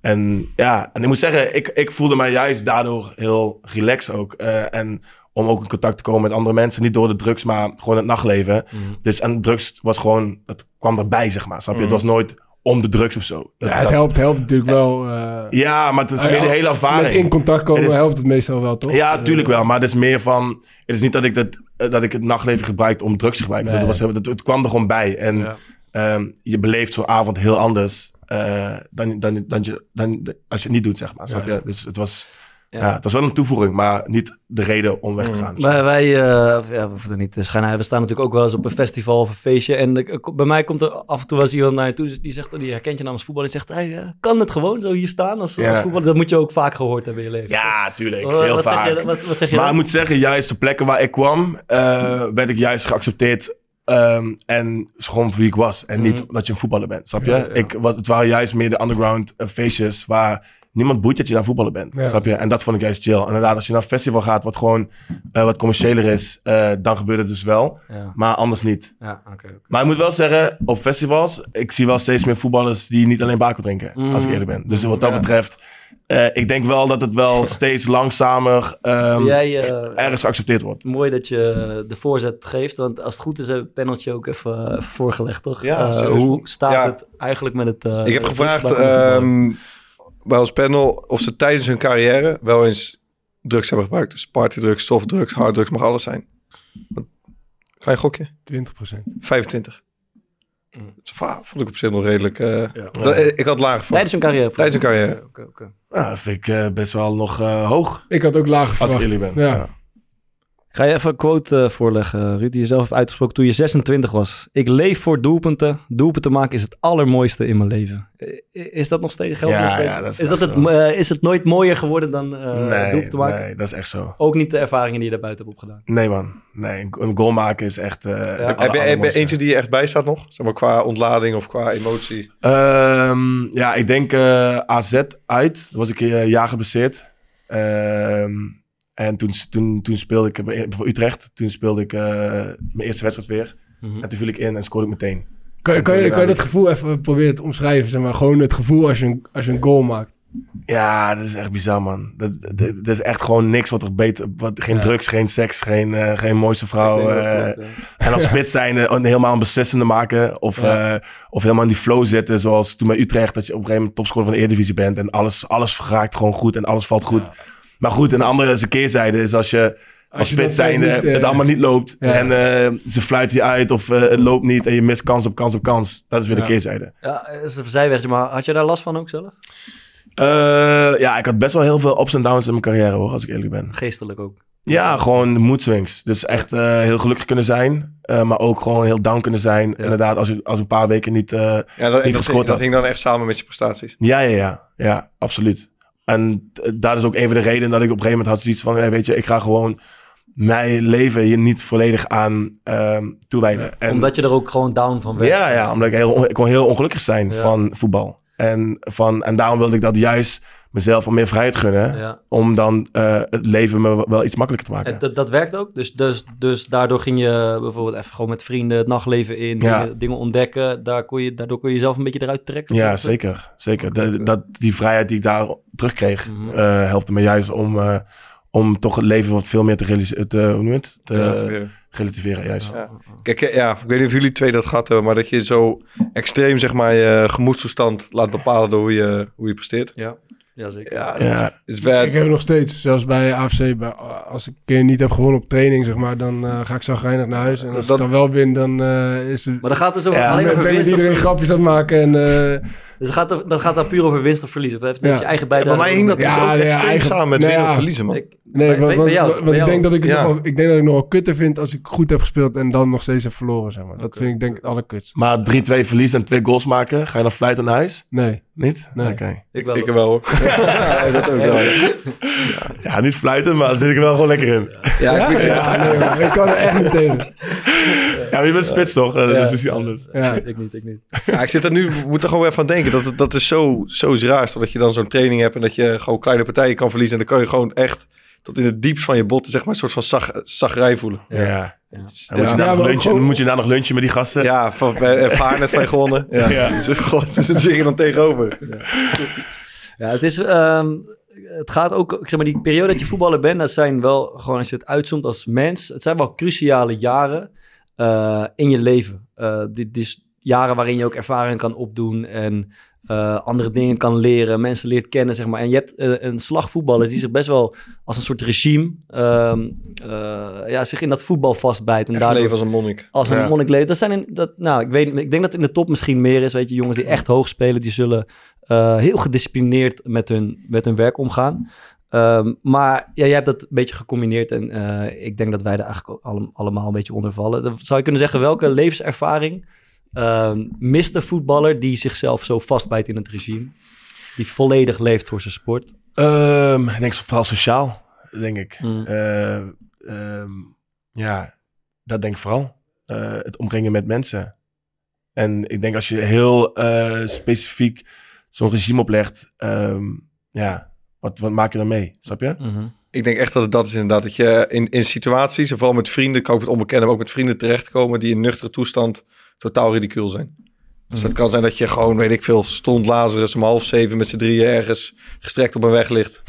En ja, en ik moet zeggen, ik, ik voelde mij juist daardoor heel relaxed ook. En om ook in contact te komen met andere mensen. Niet door de drugs, maar gewoon het nachtleven. Dus en drugs was gewoon, het kwam erbij, zeg maar. Snap je? Het was nooit om de drugs of zo. Dat- Ja, het dat- helpt, helpt natuurlijk wel. eh, Ja, maar het is eh, meer de hele Met ervaring. in contact komen Het is- helpt het meestal wel, toch? Ja, Eh, tuurlijk wel. Maar het is meer van... Het is niet dat ik, dat, eh, dat ik het nachtleven gebruikte om drugs te gebruiken. Nee. Dat was, dat, het kwam er gewoon bij. En Ja. ehm, je beleeft zo'n avond heel anders eh, dan, dan, dan, je, dan als je het niet doet, zeg maar. Dus het was, Ja. ja. het was wel een toevoeging, maar niet de reden om weg te gaan. Maar wij, eh, ja, we er niet schijnen. We staan natuurlijk ook wel eens op een festival of een feestje. En ik- bij mij komt er af en toe wel eens iemand naar je toe. Die, zegt, die herkent je namens voetbal. Die zegt, hey, eh, kan het gewoon zo hier staan als, Ja. als voetbal? Dat moet je ook vaak gehoord hebben in je leven. Ja, tuurlijk. Wat- heel wat vaak. Zeg je, wat, zeg je maar dan? ik moet zeggen, juist de plekken waar ik kwam, eh, werd ik juist geaccepteerd. ehm, en gewoon voor wie ik was. En niet dat je een voetballer bent, snap je? Ja, ja. Ik, was, het waren juist meer de underground eh, feestjes waar niemand boeit dat je daar voetballer bent. Ja. Snap je? En dat vond ik juist chill. En inderdaad, als je naar een festival gaat wat gewoon eh, wat commerciëler is, eh, dan gebeurt het dus wel. Ja, Maar anders niet. ja. Maar ik moet wel zeggen, op festivals, ik zie wel steeds meer voetballers die niet alleen bako drinken, Mm. als ik eerlijk ben. Dus wat dat Ja. betreft, eh, ik denk wel dat het wel [LAUGHS] steeds langzamer ehm, Jij, eh, ergens geaccepteerd wordt. Mooi dat je de voorzet geeft, want als het goed is, heb het paneltje ook even, even voorgelegd, toch? Ja, Eh, hoe staat Ja. het eigenlijk met het... eh, Ik heb gevraagd ehm, bij ons panel of ze tijdens hun carrière wel eens drugs hebben gebruikt. Dus partydrugs, softdrugs, harddrugs, mag alles zijn. Klein gokje? 20%. 25. Mm. Dat vond ik op zich nog redelijk... eh, dat- eh, ik had lager verwacht. Tijdens hun carrière? Tijdens hun carrière. Oké, oké. Nou, dat vind ik eh, best wel nog eh, hoog, Ik had ook lager als verwacht. ik eerlijk ben. Ja. Ja. Ga je even een quote eh, voorleggen, Ruud, die je zelf hebt uitgesproken toen je 26 was. Ik leef voor doelpunten. Doelpunten maken is het allermooiste in mijn leven. Eh, Is dat nog steeds? Geldt Ja, nog steeds? ja, dat is is, dat het, eh, is het nooit mooier geworden dan eh nee, doelpunten maken? nee, dat is echt zo. Ook niet de ervaringen die je daarbuiten hebt opgedaan. Nee man, nee, een- goal maken is echt... eh, Heb je, heb je allermooiste. eentje die je echt bijstaat nog? Zeg maar qua ontlading of qua emotie? Ehm, ja, ik denk eh, AZ uit. Daar was ik een jaar geblesseerd. Ehm, en toen, toen, toen speelde ik bij- voor Utrecht. Toen speelde ik eh, mijn eerste wedstrijd weer. Mhm. En toen viel ik in en scoorde ik meteen. Kan, kan, je, kan je dat gevoel even proberen te omschrijven? Zeg maar, gewoon het gevoel als je een, als je een goal maakt. Ja, dat is echt bizar, man. Dat, dat, dat is echt gewoon niks wat er beter... Wat, geen Ja. drugs, geen seks, geen, eh, geen mooiste vrouw. Dat eh. En als [LAUGHS] spits zijn, eh, helemaal een beslissende maken. Of, Ja. eh, of helemaal in die flow zitten. Zoals toen bij Utrecht. Dat je op een gegeven moment topscorer van de Eredivisie bent. En alles, alles raakt gewoon goed en alles valt goed. Maar goed, een andere keerzijde is als je als, je dat spits dan zijn niet, eh, het allemaal niet loopt. ja. En eh, ze fluiten je uit of eh, het loopt niet. En je mist kans op kans op kans. Dat is weer Ja. de keerzijde. Ja, dat is een zijwegje, maar had je daar last van ook zelf? Eh, ja, ik had best wel heel veel ups en downs in mijn carrière hoor. Als ik eerlijk ben. Geestelijk ook. Ja, gewoon mood swings. Dus echt eh, heel gelukkig kunnen zijn. Eh, maar ook gewoon heel down kunnen zijn. Inderdaad, als je als een paar weken niet, eh Ja, dat, niet dat, gescoord dat had. hing dan echt samen met je prestaties. Ja, ja, ja. Ja, absoluut. En eh, dat is ook een van de redenen dat ik op een gegeven moment had zoiets van... eh, weet je, ik ga gewoon mijn leven hier niet volledig aan ehm toewijden. En, Omdat je er ook gewoon down van werd. ja, ja, omdat ik, heel, ik kon heel ongelukkig zijn Ja. van voetbal. En, van, en daarom wilde ik dat juist mezelf wat meer vrijheid gunnen. Ja. Om dan eh, het leven me wel iets makkelijker te maken. En dat, dat werkt ook. Dus, dus, dus daardoor ging je bijvoorbeeld even gewoon met vrienden het nachtleven in, Ja. dingen, dingen ontdekken. Daar kon je, daardoor kon je jezelf een beetje eruit trekken. Ja, zeker. zeker. De- dat, die vrijheid die ik daar terugkreeg, eh helpte me juist om, eh, om toch het leven wat veel meer te, hoe noem je het? te Relativeren. relativeren. Juist. Ja. Kijk, ja, ik weet niet of jullie twee dat gehad hebben, maar dat je zo extreem, zeg maar, je gemoedstoestand laat bepalen door hoe je, hoe je presteert. Ja, ja zeker. Ja, Ja. is wel, Ik heb nog steeds, zelfs bij AFC, bij, als ik een keer niet heb gewonnen op training, zeg maar, dan eh, ga ik zagrijnig naar huis. En als Dat- ik dan wel win, dan eh, is het... Maar dan gaat het zo Ja, alleen over winst of iedereen verlies. grapjes aan het maken en... eh, Dus het gaat, er- dat gaat dan puur over winst of verlies. Of heeft het Ja. je eigen Ja, bijdrage? mij hing dat dus Ja, ook ja, extreem eigen- samen met nou winnen ja. of verliezen, man. Ik- Nee, bij- want, bij want, jou- want bij ik denk dat ik, het Ja. nog, ik denk dat ik nog wel kutter vind als ik goed heb gespeeld en dan nog steeds heb verloren, zeg maar. Dat vind ik denk ik het allerkutst. Maar 3-2 verlies en twee goals maken, ga je dan fluiten naar huis? Nee. Niet? Nee. Oké. Ik wel. Ik wel hoor. [LAUGHS] ja, dat ook wel. Ja, Ja, niet fluiten, maar daar zit ik er wel gewoon lekker in. ja, ik Ja, vind ja, nee, man, ik kan er echt niet tegen. Ja, maar je bent spits toch? Eh, Dat is iets anders. Ja. Ik niet, ik niet. Ja, ik zit er nu, moet er gewoon even aan denken. Dat, het- dat is zo, zo raar. Dat je dan zo'n training hebt en dat je gewoon kleine partijen kan verliezen. En dan kan je gewoon echt tot in het diepst van je botten, zeg maar, een soort van zag, zagrij voelen. Ja. Ja. Dan moet je, Ja, nog ook lunchen, gewoon- dan moet je daar nog lunchen met die gasten. Ja, van uh, Vaarnet van je gewonnen. [LAUGHS] Ja. Ja. Dus, God, [LAUGHS] dat zit je dan tegenover. Ja, het is... ehm, het gaat ook, ik zeg maar, die periode dat je voetballer bent, dat zijn wel gewoon, als je het uitzoomt als mens, het zijn wel cruciale jaren eh, in je leven. Eh, dit is jaren waarin je ook ervaring kan opdoen en eh, andere dingen kan leren, mensen leert kennen, zeg maar. En je hebt eh, een slagvoetballer die zich best wel als een soort regime, ehm, eh, ja, zich in dat voetbal vastbijt. En Echt daardoor leven als een monnik. als een Ja. monnik leeft. Dat zijn in, dat, nou, ik, weet, ik denk dat in de top misschien meer is. Weet je, jongens die echt hoog spelen, die zullen eh, heel gedisciplineerd met hun, met hun werk omgaan. Ehm, maar ja, jij hebt dat een beetje gecombineerd en eh, ik denk dat wij er eigenlijk allemaal een beetje onder vallen. Dan zou je kunnen zeggen, welke levenservaring ehm, mist de voetballer die zichzelf zo vastbijt in het regime? Die volledig leeft voor zijn sport? Ehm, ik denk vooral sociaal, denk ik. Hmm. Eh, ehm, ja, dat denk ik vooral. Eh, het omringen met mensen. En ik denk als je heel eh, specifiek zo'n regime oplegt, ehm, ja, wat, wat maak je dan mee? Snap je? Ik denk echt dat het dat is inderdaad. Dat je in, in situaties, en vooral met vrienden, kan ook het onbekende, maar ook met vrienden terechtkomen die in nuchtere toestand totaal ridicuul zijn. Dus dat kan zijn dat je gewoon, weet ik veel, stond Lazarus om half zeven met z'n drieën ergens gestrekt op een weg ligt.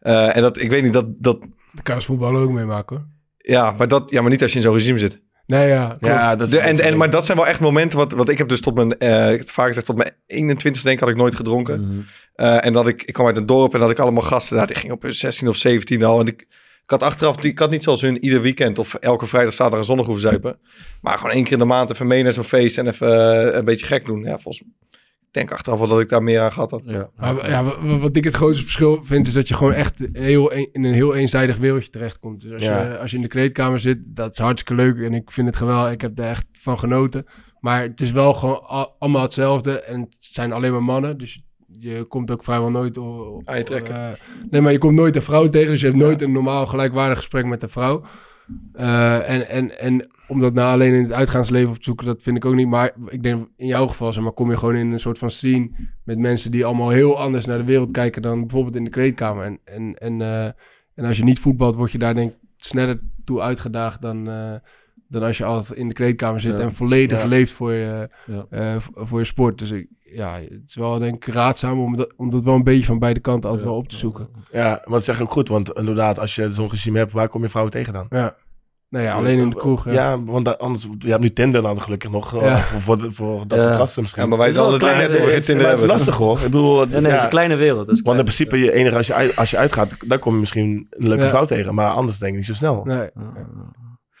Eh, en dat, ik weet niet, dat, dat, Dat kan als voetballer ook meemaken hoor. ja, maar dat, ja, maar niet als je in zo'n regime zit. Nee, ja. klopt. Ja, dat is De, en, en, maar dat zijn wel echt momenten, wat, wat ik heb dus tot mijn, eh, ik het vaak gezegd, tot mijn 21 denk ik had ik nooit gedronken. Mhm. Eh, en dat ik, ik kwam uit een dorp en dat ik allemaal gasten, nou, die gingen op hun 16 of 17 al. En ik had achteraf, die- ik had niet zoals hun ieder weekend of elke vrijdag, zaterdag en zondag hoeven zuipen. Maar gewoon één keer in de maand even mee naar zo'n feest en even eh, een beetje gek doen. Ja, volgens ik denk achteraf wel dat ik daar meer aan gehad had. Ja. Maar ja, wa- wa- wat ik het grootste verschil vind, is dat je gewoon echt heel een- in een heel eenzijdig wereldje terechtkomt. Dus als, Ja. je, als je in de kleedkamer zit, dat is hartstikke leuk en ik vind het geweldig. Ik heb er echt van genoten. Maar het is wel gewoon allemaal hetzelfde en het zijn alleen maar mannen. Dus je komt ook vrijwel nooit... o- o- Aan je trekken. eh, nee, maar je komt nooit een vrouw tegen, dus je hebt nooit een normaal gelijkwaardig gesprek met een vrouw. Eh, en, en, en om dat nou alleen in het uitgaansleven op te zoeken, dat vind ik ook niet. Maar ik denk in jouw geval, zeg maar, kom je gewoon in een soort van scene met mensen die allemaal heel anders naar de wereld kijken dan bijvoorbeeld in de kleedkamer. En, en, en, eh, en als je niet voetbalt, word je daar denk ik sneller toe uitgedaagd dan, dan als je altijd in de kleedkamer zit Ja. en volledig Ja. leeft voor je, Ja. eh, voor je sport. Dus ik, ja, het is wel denk ik raadzaam om dat, om dat wel een beetje van beide kanten altijd wel op te zoeken. Ja, maar dat zeg ik ook goed, want inderdaad, als je zo'n regime hebt, waar kom je vrouwen tegen dan? Ja. Nou ja, alleen in de kroeg. Ja, Ja. want da- anders, je hebt nu Tinder dan gelukkig nog, eh, Ja. voor, voor, dat Ja. soort gasten misschien. Ja, maar wij Het zijn een net over Tinder het is lastig hoor. Ik bedoel, Ja, nee, het is een kleine wereld. Het is een want in principe, je enige als je, uit, als je uitgaat, dan kom je misschien een leuke Ja. vrouw tegen. Maar anders denk ik niet zo snel. Nee.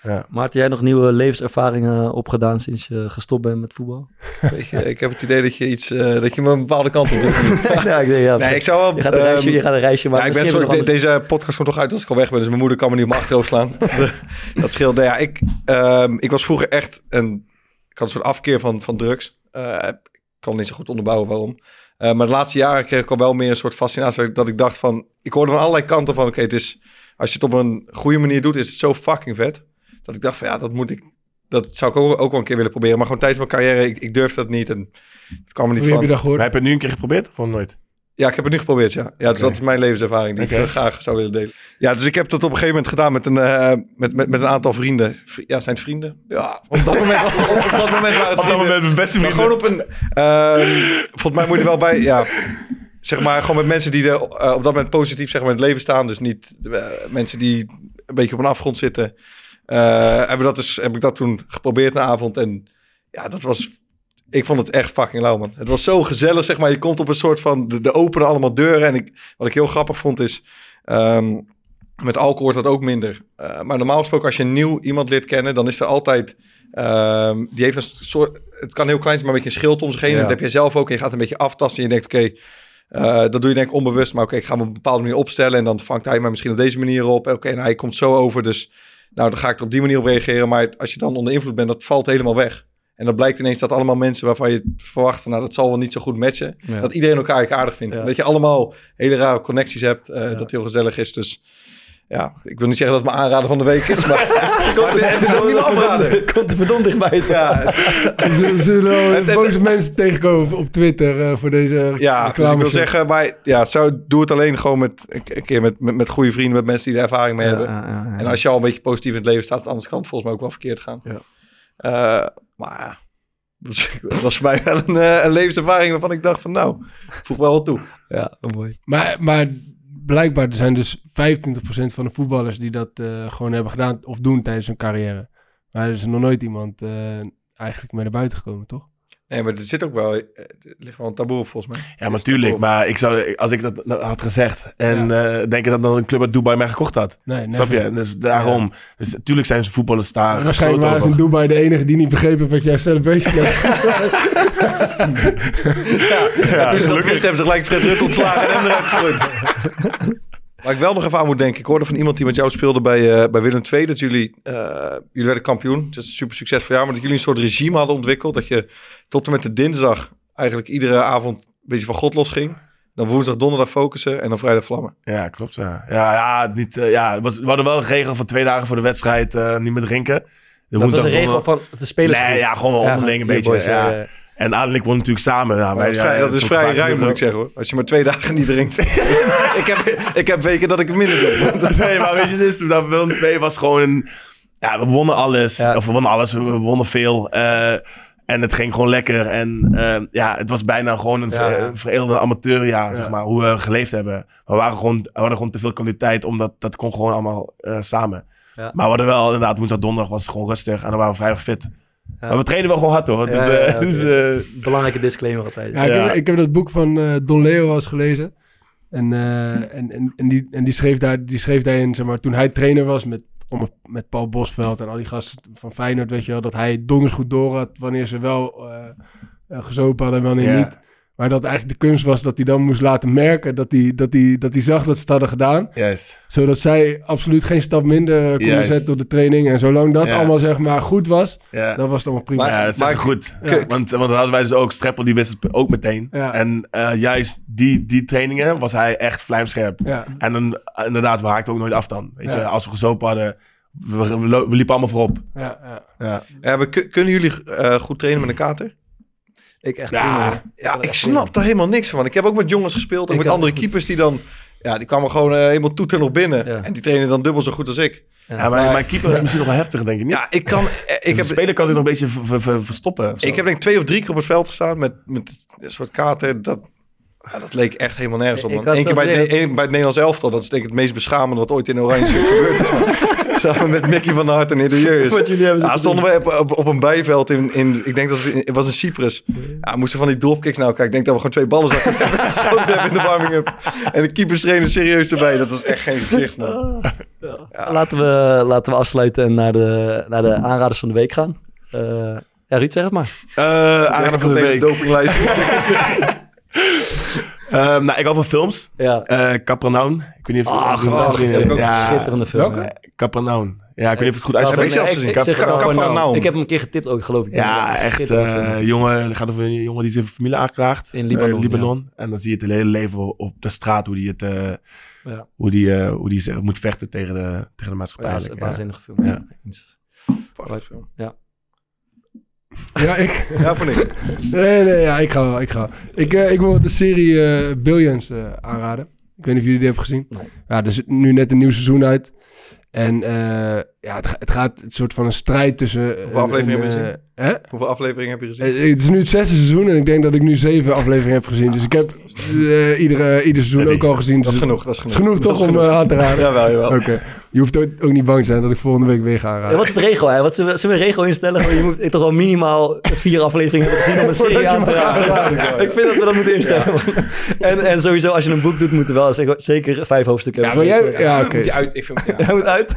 Ja. Maarten, jij nog nieuwe levenservaringen opgedaan sinds je gestopt bent met voetbal? Weet je, ik heb het idee dat je iets, eh, dat je me een bepaalde kant op doet. [LAUGHS] ja, ik denk, ja, Nee, ik zou wel... je, gaat een reisje, ehm, je gaat een reisje Ja, maken. ik ben de- deze podcast komt toch uit als ik al weg ben. Dus mijn moeder kan me niet op mijn achterhoofd slaan. [LAUGHS] dat scheelt. Nou ja, ik, ehm, ik was vroeger echt een... Ik had een soort afkeer van, van drugs. Eh, ik kan niet zo goed onderbouwen waarom. Eh, maar de laatste jaren kreeg ik al wel meer een soort fascinatie. Dat ik dacht van... Ik hoorde van allerlei kanten van... Oké, het is... Als je het op een goede manier doet, is het zo fucking vet. Dat ik dacht van ja, dat moet ik... Dat zou ik ook, ook wel een keer willen proberen. Maar gewoon tijdens mijn carrière, ik, ik durfde dat niet. En het kwam er niet Hoe heb van. je dat gehoord? Maar heb je het nu een keer geprobeerd of nooit? Ja, ik heb het nu geprobeerd, ja. Ja, dus Oké. dat is mijn levenservaring die Oké. ik [LAUGHS] eh, graag zou willen delen. Ja, dus ik heb dat op een gegeven moment gedaan met een, eh, met, met, met een aantal vrienden. Vri- Ja, zijn het vrienden? Ja, op dat moment, op, op dat moment waren het [LAUGHS] Op dat vrienden. moment mijn beste Maar vrienden. gewoon op een... ehm, volgens mij moet je er wel bij... Ja, zeg maar gewoon met mensen die er eh, op dat moment positief zeg maar, in het leven staan. Dus niet eh, mensen die een beetje op een afgrond zitten. Eh, hebben dat dus, heb ik dat toen geprobeerd een avond. En ja, dat was... Ik vond het echt fucking lauw, man. Het was zo gezellig, zeg maar. Je komt op een soort van... De, de openen allemaal deuren. En ik, wat ik heel grappig vond is... ehm, met alcohol wordt dat ook minder. Eh, maar normaal gesproken, als je nieuw iemand leert kennen... dan is er altijd... ehm, die heeft een soort... Het kan heel klein zijn, maar een beetje een schild om zich heen. Ja. En dat heb je zelf ook. En je gaat een beetje aftasten. En je denkt, oké... eh, dat doe je denk ik onbewust. Maar oké, ik ga me op een bepaalde manier opstellen. En dan vangt hij mij misschien op deze manier op. Oké, en hij komt zo over. Dus nou, dan ga ik er op die manier op reageren. Maar als je dan onder invloed bent, dat valt helemaal weg. En dan blijkt ineens dat allemaal mensen waarvan je verwacht van... nou, dat zal wel niet zo goed matchen. Ja. Dat iedereen elkaar aardig vindt. Ja. Dat je allemaal hele rare connecties hebt. eh, Dat heel gezellig is. Dus ja, ik wil niet zeggen dat het mijn aanrader van de week is. Maar, [LAUGHS] het is ook niet mijn afrader. Komt er verdomd dichtbij. Ja, Er zullen, er zullen wel Het- het- boze mensen tegenkomen op Twitter eh, voor deze ja dus ik wil zeggen, maar ja, zo, doe het alleen gewoon met een keer met, met, met goede vrienden, met mensen die er ervaring mee hebben. En als je al een beetje positief in het leven staat, anders kan het volgens mij ook wel verkeerd gaan. Ja. Eh, maar ja, dat, was voor mij wel een, eh, een levenservaring waarvan ik dacht van nou, voeg wel wat toe. Ja, mooi. Maar, maar blijkbaar zijn dus 25% van de voetballers die dat eh, gewoon hebben gedaan of doen tijdens hun carrière. Maar er is nog nooit iemand eh, eigenlijk mee naar buiten gekomen, toch? Nee, maar er zit ook wel, eh, er ligt wel een taboe op volgens mij. Ja, natuurlijk. Maar ik zou, als ik dat had gezegd en eh denk ik dat dan een club uit Dubai mij gekocht had. Nee. Snap je? Dus daarom. Dus natuurlijk zijn ze voetballers daar Waarschijnlijk waren gesloten ze in. Dubai de enige die niet begrepen wat jouw celebration was. [LAUGHS] Ja, dus dat wist hebben ze gelijk Fred Rutte ontslagen en hem eruit gegooid. [LAUGHS] Waar ik wel nog even aan moet denken. Ik hoorde van iemand die met jou speelde bij, eh, bij Willem II... dat jullie, eh, jullie werden kampioen. Het is een super succesvol jaar. Maar dat jullie een soort regime hadden ontwikkeld. Dat je tot en met de dinsdag eigenlijk iedere avond een beetje van God losging. Dan woensdag, donderdag focussen en dan vrijdag vlammen. Ja, klopt. Ja, ja, ja, niet, eh, ja het was, we hadden wel een regel van twee dagen voor de wedstrijd eh, niet meer drinken. De Dat was een regel donderdag- van de spelers. Nee, ja, gewoon wel onderling een beetje. boys, ja. Ja. En Aden en ik natuurlijk samen. Ja, dat is vrij, dat is vrij ruim, moet ik zeggen hoor. Als je maar twee dagen niet drinkt. [LAUGHS] ik, heb, ik heb weken dat ik het minder doe. [LAUGHS] nee, maar weet je, dus, dat Willem 2 was gewoon een... Ja, we wonnen alles. Ja. Of we wonnen alles, we wonnen veel. eh, en het ging gewoon lekker. En eh, ja, het was bijna gewoon een, Ja, ja. veredelde amateurjaar, zeg maar. Hoe we geleefd hebben. Maar we, waren gewoon, we hadden gewoon te veel kwaliteit, omdat dat kon gewoon allemaal eh, samen. Ja. Maar we hadden wel, inderdaad, woensdag, donderdag was het gewoon rustig. En dan waren we vrijdag fit. Maar we trainen wel gewoon hard hoor. Dus, Ja, ja, [LAUGHS] ja, eh, dus, oké. eh, Belangrijke disclaimer altijd. Ja, ik, Ja. Heb, ik heb dat boek van eh, Don Leo wel eens gelezen. En, eh, en, en, en, die, en die, schreef daar, die schreef daarin, zeg maar, toen hij trainer was met, om, met Paul Bosveld en al die gasten van Feyenoord, weet je wel, dat hij donders goed door had wanneer ze wel eh, eh, gezopen hadden en wanneer niet. Maar dat eigenlijk de kunst was dat hij dan moest laten merken dat hij, dat hij, dat hij zag dat ze het hadden gedaan. juist. Zodat zij absoluut geen stap minder konden Juist. zetten op de training. En zolang dat Ja. allemaal zeg maar goed was, Ja. dan was het allemaal prima. ja, dat is maar- goed. Ja. Want, want dan hadden wij dus ook, Streppel die wist het ook meteen. Ja. En eh, juist die, die trainingen was hij echt vlijmscherp. ja. En dan, eh, inderdaad, we haakten ook nooit af dan. Weet Ja. je, als we gezopen hadden, we, we, lo- we liepen allemaal voorop. Ja, ja. Ja. Ja, maar kun- kunnen jullie eh, goed trainen met een kater? Ik echt Ja. Ja, ik echt snap daar helemaal niks van. Ik heb ook met jongens gespeeld, ook Ik met andere keepers die dan... Ja, die kwamen gewoon eh, helemaal toeter nog binnen. Ja. En die trainen dan dubbel zo goed als ik. Ja, maar mijn keeper is misschien nog wel heftiger, denk ik niet. Ja, ik kan... eh, Ik de heb, speler kan zich nog een beetje ver- ver- ver- verstoppen. ik heb denk ik twee of drie keer op het veld gestaan met, met een soort kater. Dat, ja, dat leek echt helemaal nergens op. Eén keer bij, bij het Nederlands elftal. Dat is denk ik het meest beschamende wat ooit in Oranje [LAUGHS] gebeurd is. Samen met Mickey van der Hart en Edu Wat jullie hebben Ja, stonden we op, op, op een bijveld in, in, ik denk dat het, in- het was in Cyprus. Ja, moesten van die dropkicks nou kijken. Ik denk dat we gewoon twee ballen zakken [LAUGHS] geschoten hebben in de warming-up. En de keeperstrainer serieus erbij. Dat was echt geen gezicht, man. laten, we, laten we afsluiten en naar de, naar de aanraders van de week gaan. Eh ja, Ruud, zeg het maar. Eh aanrader van de week. Dopinglijst. [LAUGHS] Ehm, nou, ik hou van films. Ja. Eh Capernaum. Ik weet niet of Ah, je ook een Ja, schitterende film. Welke? Capernaum. Ja, ik weet niet of het goed Ja, uitspreek. heb ik gezien. ik Capernaum. Heb hem een keer getipt ook, geloof ik. Ja, echt. eh jongen, het gaat over een jongen die zijn familie aanklaagt. In Libanon, Eh, Libanon. En dan zie je het hele leven op de straat, hoe die het, eh, Ja. hoe die, hoe die zich moet vechten tegen de, tegen de Ja, maatschappij. dat is een waanzinnige film. Ja. Film. Ja, ik... [LAUGHS] Ja, vond ik. Nee, nee, ja, ik ga wel, ik ga. Ik, eh, ik wil de serie eh, Billions eh, aanraden. Ik weet niet of jullie die hebben gezien. Nee. Ja, er zit nu net een nieuw seizoen uit. En eh, ja, het, het gaat een soort van een strijd tussen... eh, Hoeveel afleveringen heb je eh, Hè? Hoeveel afleveringen heb je gezien? Het is nu het zesde seizoen en ik denk dat ik nu zeven afleveringen heb gezien. Dus ik heb eh, iedere, ieder seizoen ook al gezien. Dat is Dus genoeg, dat is genoeg. is genoeg Dat toch om aan te raden? [LAUGHS] Jawel, jawel. Oké. Je hoeft ook, ook niet bang te zijn dat ik volgende week weer ga Ja, aanraden. wat is de regel? Hè? Wat zullen, we, zullen we een regel instellen? Je moet toch wel minimaal vier afleveringen hebben gezien om een [LAUGHS] serie aan te raden. Ik vind dat we dat moeten instellen. [LAUGHS] en, en sowieso, als je een boek doet, moeten we wel zeker, vijf hoofstukken Ja, hebben. maar jij... gelezen. Ja, Moet oké. je uit, ik vind, ja. [LAUGHS] Hij moet uit.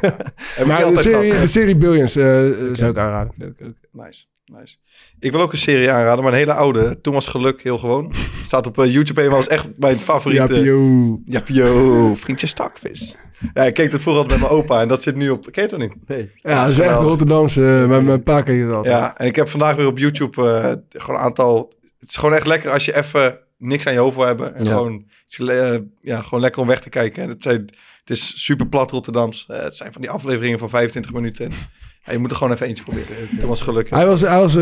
Maar de altijd serie, de serie Billions eh, eh, zou ik aanraden. Oké. Nice, nice. Ik wil ook een serie aanraden, maar een hele oude. Thomas Geluk, heel gewoon. [LAUGHS] Staat op eh, YouTube eenmaal, is echt mijn favoriete. Ja, Pio. Ja, Pio. Vriendje Stakvis. Ja, ik keek het vroeger altijd met mijn opa en dat zit nu op... Ken je het nog niet? Nee. Ja, dat is echt. Rotterdamse. eh, Mijn, mijn pa keek het altijd. Ja, en ik heb vandaag weer op YouTube eh, gewoon een aantal... Het is gewoon echt lekker als je even niks aan je hoofd wil hebben. En Ja. gewoon, eh, ja, gewoon lekker om weg te kijken. En het, zijn, het is super plat Rotterdams. Eh, het zijn van die afleveringen van 25 minuten. En, ja, je moet er gewoon even eentje proberen. Thomas Geluk. Hij was, hij was eh,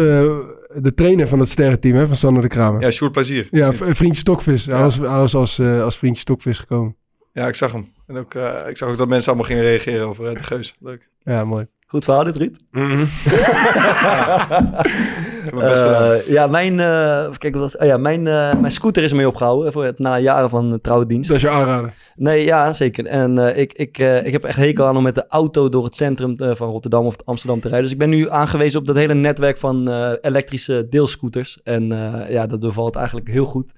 de trainer van het sterrenteam hè, van Sander de Kramer. Ja, Ja, Sjoerd Plezier. v- vriendje Stokvis. Hij Ja. was, hij was als, eh, als vriendje Stokvis gekomen. Ja, ik zag hem. En ook, eh, ik zag ook dat mensen allemaal gingen reageren over eh, de geus. Leuk. Ja, mooi. Goed verhaal dit. Mhm. [LAUGHS] Heb [LAUGHS] Eh, ja, mijn, eh, kijken, wat was, oh ja, mijn, eh, mijn scooter is ermee opgehouden voor het, na jaren van uh, trouwe dienst. Dat is je aanrader. Nee, ja, zeker. En eh, ik, ik, eh, ik heb echt hekel aan om met de auto door het centrum van Rotterdam of Amsterdam te rijden. Dus ik ben nu aangewezen op dat hele netwerk van eh, elektrische deelscooters. En eh, ja, dat bevalt eigenlijk heel goed.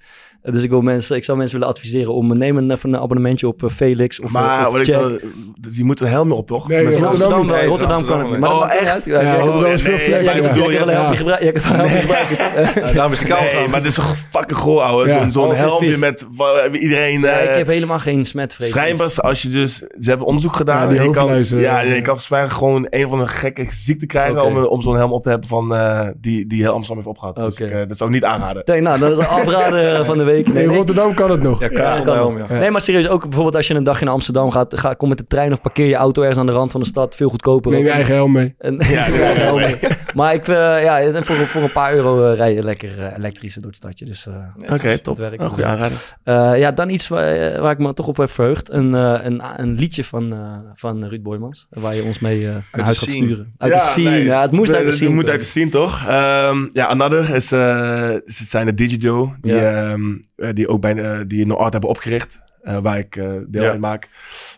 Eh, dus ik, wil mensen, ik zou mensen willen adviseren om neem een, even een abonnementje op eh, Felix of, Maar of ik dan, dus je moet een helm op, toch? Nee, Met nee, Rotterdam niet. Rotterdam Nee, kan het niet. Maar Oh, echt? Ja, Ja, kan- Rotterdam is nee, veel nee, flex. jij ik kan- bedoel, kan een ja. helmpje gebruiken. Kan een daarom is de kou Nee, gaan. maar dit is toch fucking goor, ouwe. Ja. Zo'n zo'n Oh, helmpje met iedereen... Ja, eh, ik heb helemaal geen smetvrees. Schijnbaar, als je dus... Ze hebben onderzoek gedaan. Die je kan, ja, eh, je kan gewoon een van de gekke ziekte krijgen... Om, om zo'n helm op te hebben van, eh, die, die heel Amsterdam heeft opgehad. Dus Oké. ik, eh, dat zou ik niet aanraden. Nee, nou, dat is een afrader van de week. [LAUGHS] In Nee, nee, Rotterdam kan het nog. Ja, kan helm, het. ja. Nee, maar serieus, ook bijvoorbeeld als je een dagje naar Amsterdam gaat, ga, kom met de trein of parkeer je auto ergens aan de rand van de stad, veel goedkoper. Neem je eigen helm mee. En, Ja, wel ja. mee. [LAUGHS] Maar ik, eh, ja, en voor, voor een paar euro eh, rij je lekker eh, elektrisch door het stadje. Dus eh, Oké, dat top. aanrader. Eh, ja, dan iets waar, waar ik me toch op heb verheugd. Een, eh, een, een liedje van, eh, van Ruud Boymans, waar je ons mee eh, naar huis gaat sturen. Uit de scene, nee, ja, het moest uit de het scene. moet komen. uit de scene, toch? Ehm, ja, Another is, eh, is- het zijn de Digido, die, Ja. ehm, eh, die ook bij de, die No Art hebben opgericht, eh, waar ik eh, deel Ja. uit maak.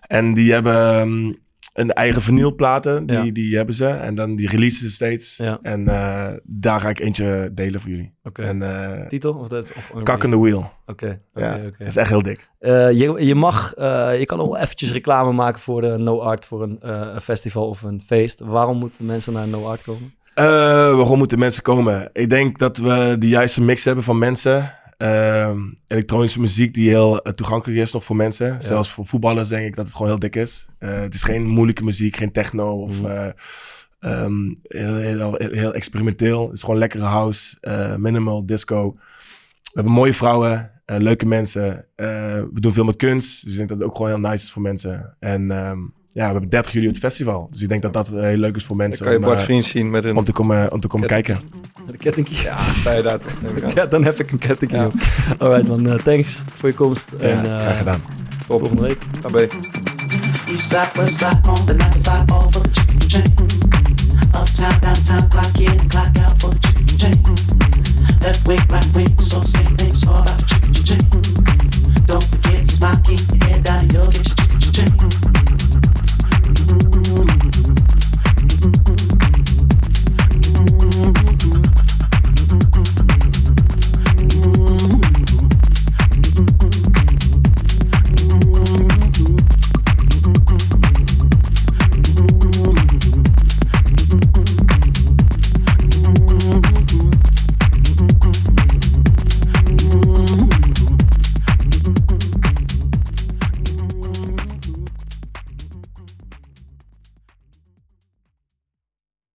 En die hebben ehm, een eigen vinylplaten, die, Ja. die hebben ze. En dan die releasen ze steeds. Ja. En eh, daar ga ik eentje delen voor jullie. Oké. En eh Titel? Of dat, of- Kak in the Wheel. Oké, Ja, oké, oké. dat is echt heel dik. Eh, je, je mag, eh, je kan nog wel eventjes reclame maken voor de No Art, voor een, eh, festival of een feest. Waarom moeten mensen naar No Art komen? Eh, waarom moeten mensen komen? Ik denk dat we de juiste mix hebben van mensen. Ehm, elektronische muziek die heel eh, toegankelijk is nog voor mensen. Zelfs voor voetballers denk ik dat het gewoon heel dik is. Eh, het is geen moeilijke muziek, geen techno of ehm, heel, heel, heel, heel experimenteel. Het is gewoon lekkere house, minimal, disco. We hebben mooie vrouwen, leuke mensen. We doen veel met kunst, dus ik denk dat het ook gewoon heel nice is voor mensen. En ehm, ja, we hebben 30 juli het festival. Dus ik denk dat dat eh, heel leuk is voor Dan mensen kan je om, Bart eh, Vriend zien met een... om te komen, om te komen kijken. De kettingje? Ja. Sta je daar toch? neem ik aan. dan heb ik een kettingje. Ja. Alright man, eh, thanks voor je komst. Ja, en, eh, graag gedaan. tot volgende week. AB. East side, west side, on the 95 all for the chicken chain. Uptown, downtown, clock in, clock out for the chicken chain. Left wing, right wing, so same things, all about chicken chain. Don't forget to smile, keep your head down and you'll get your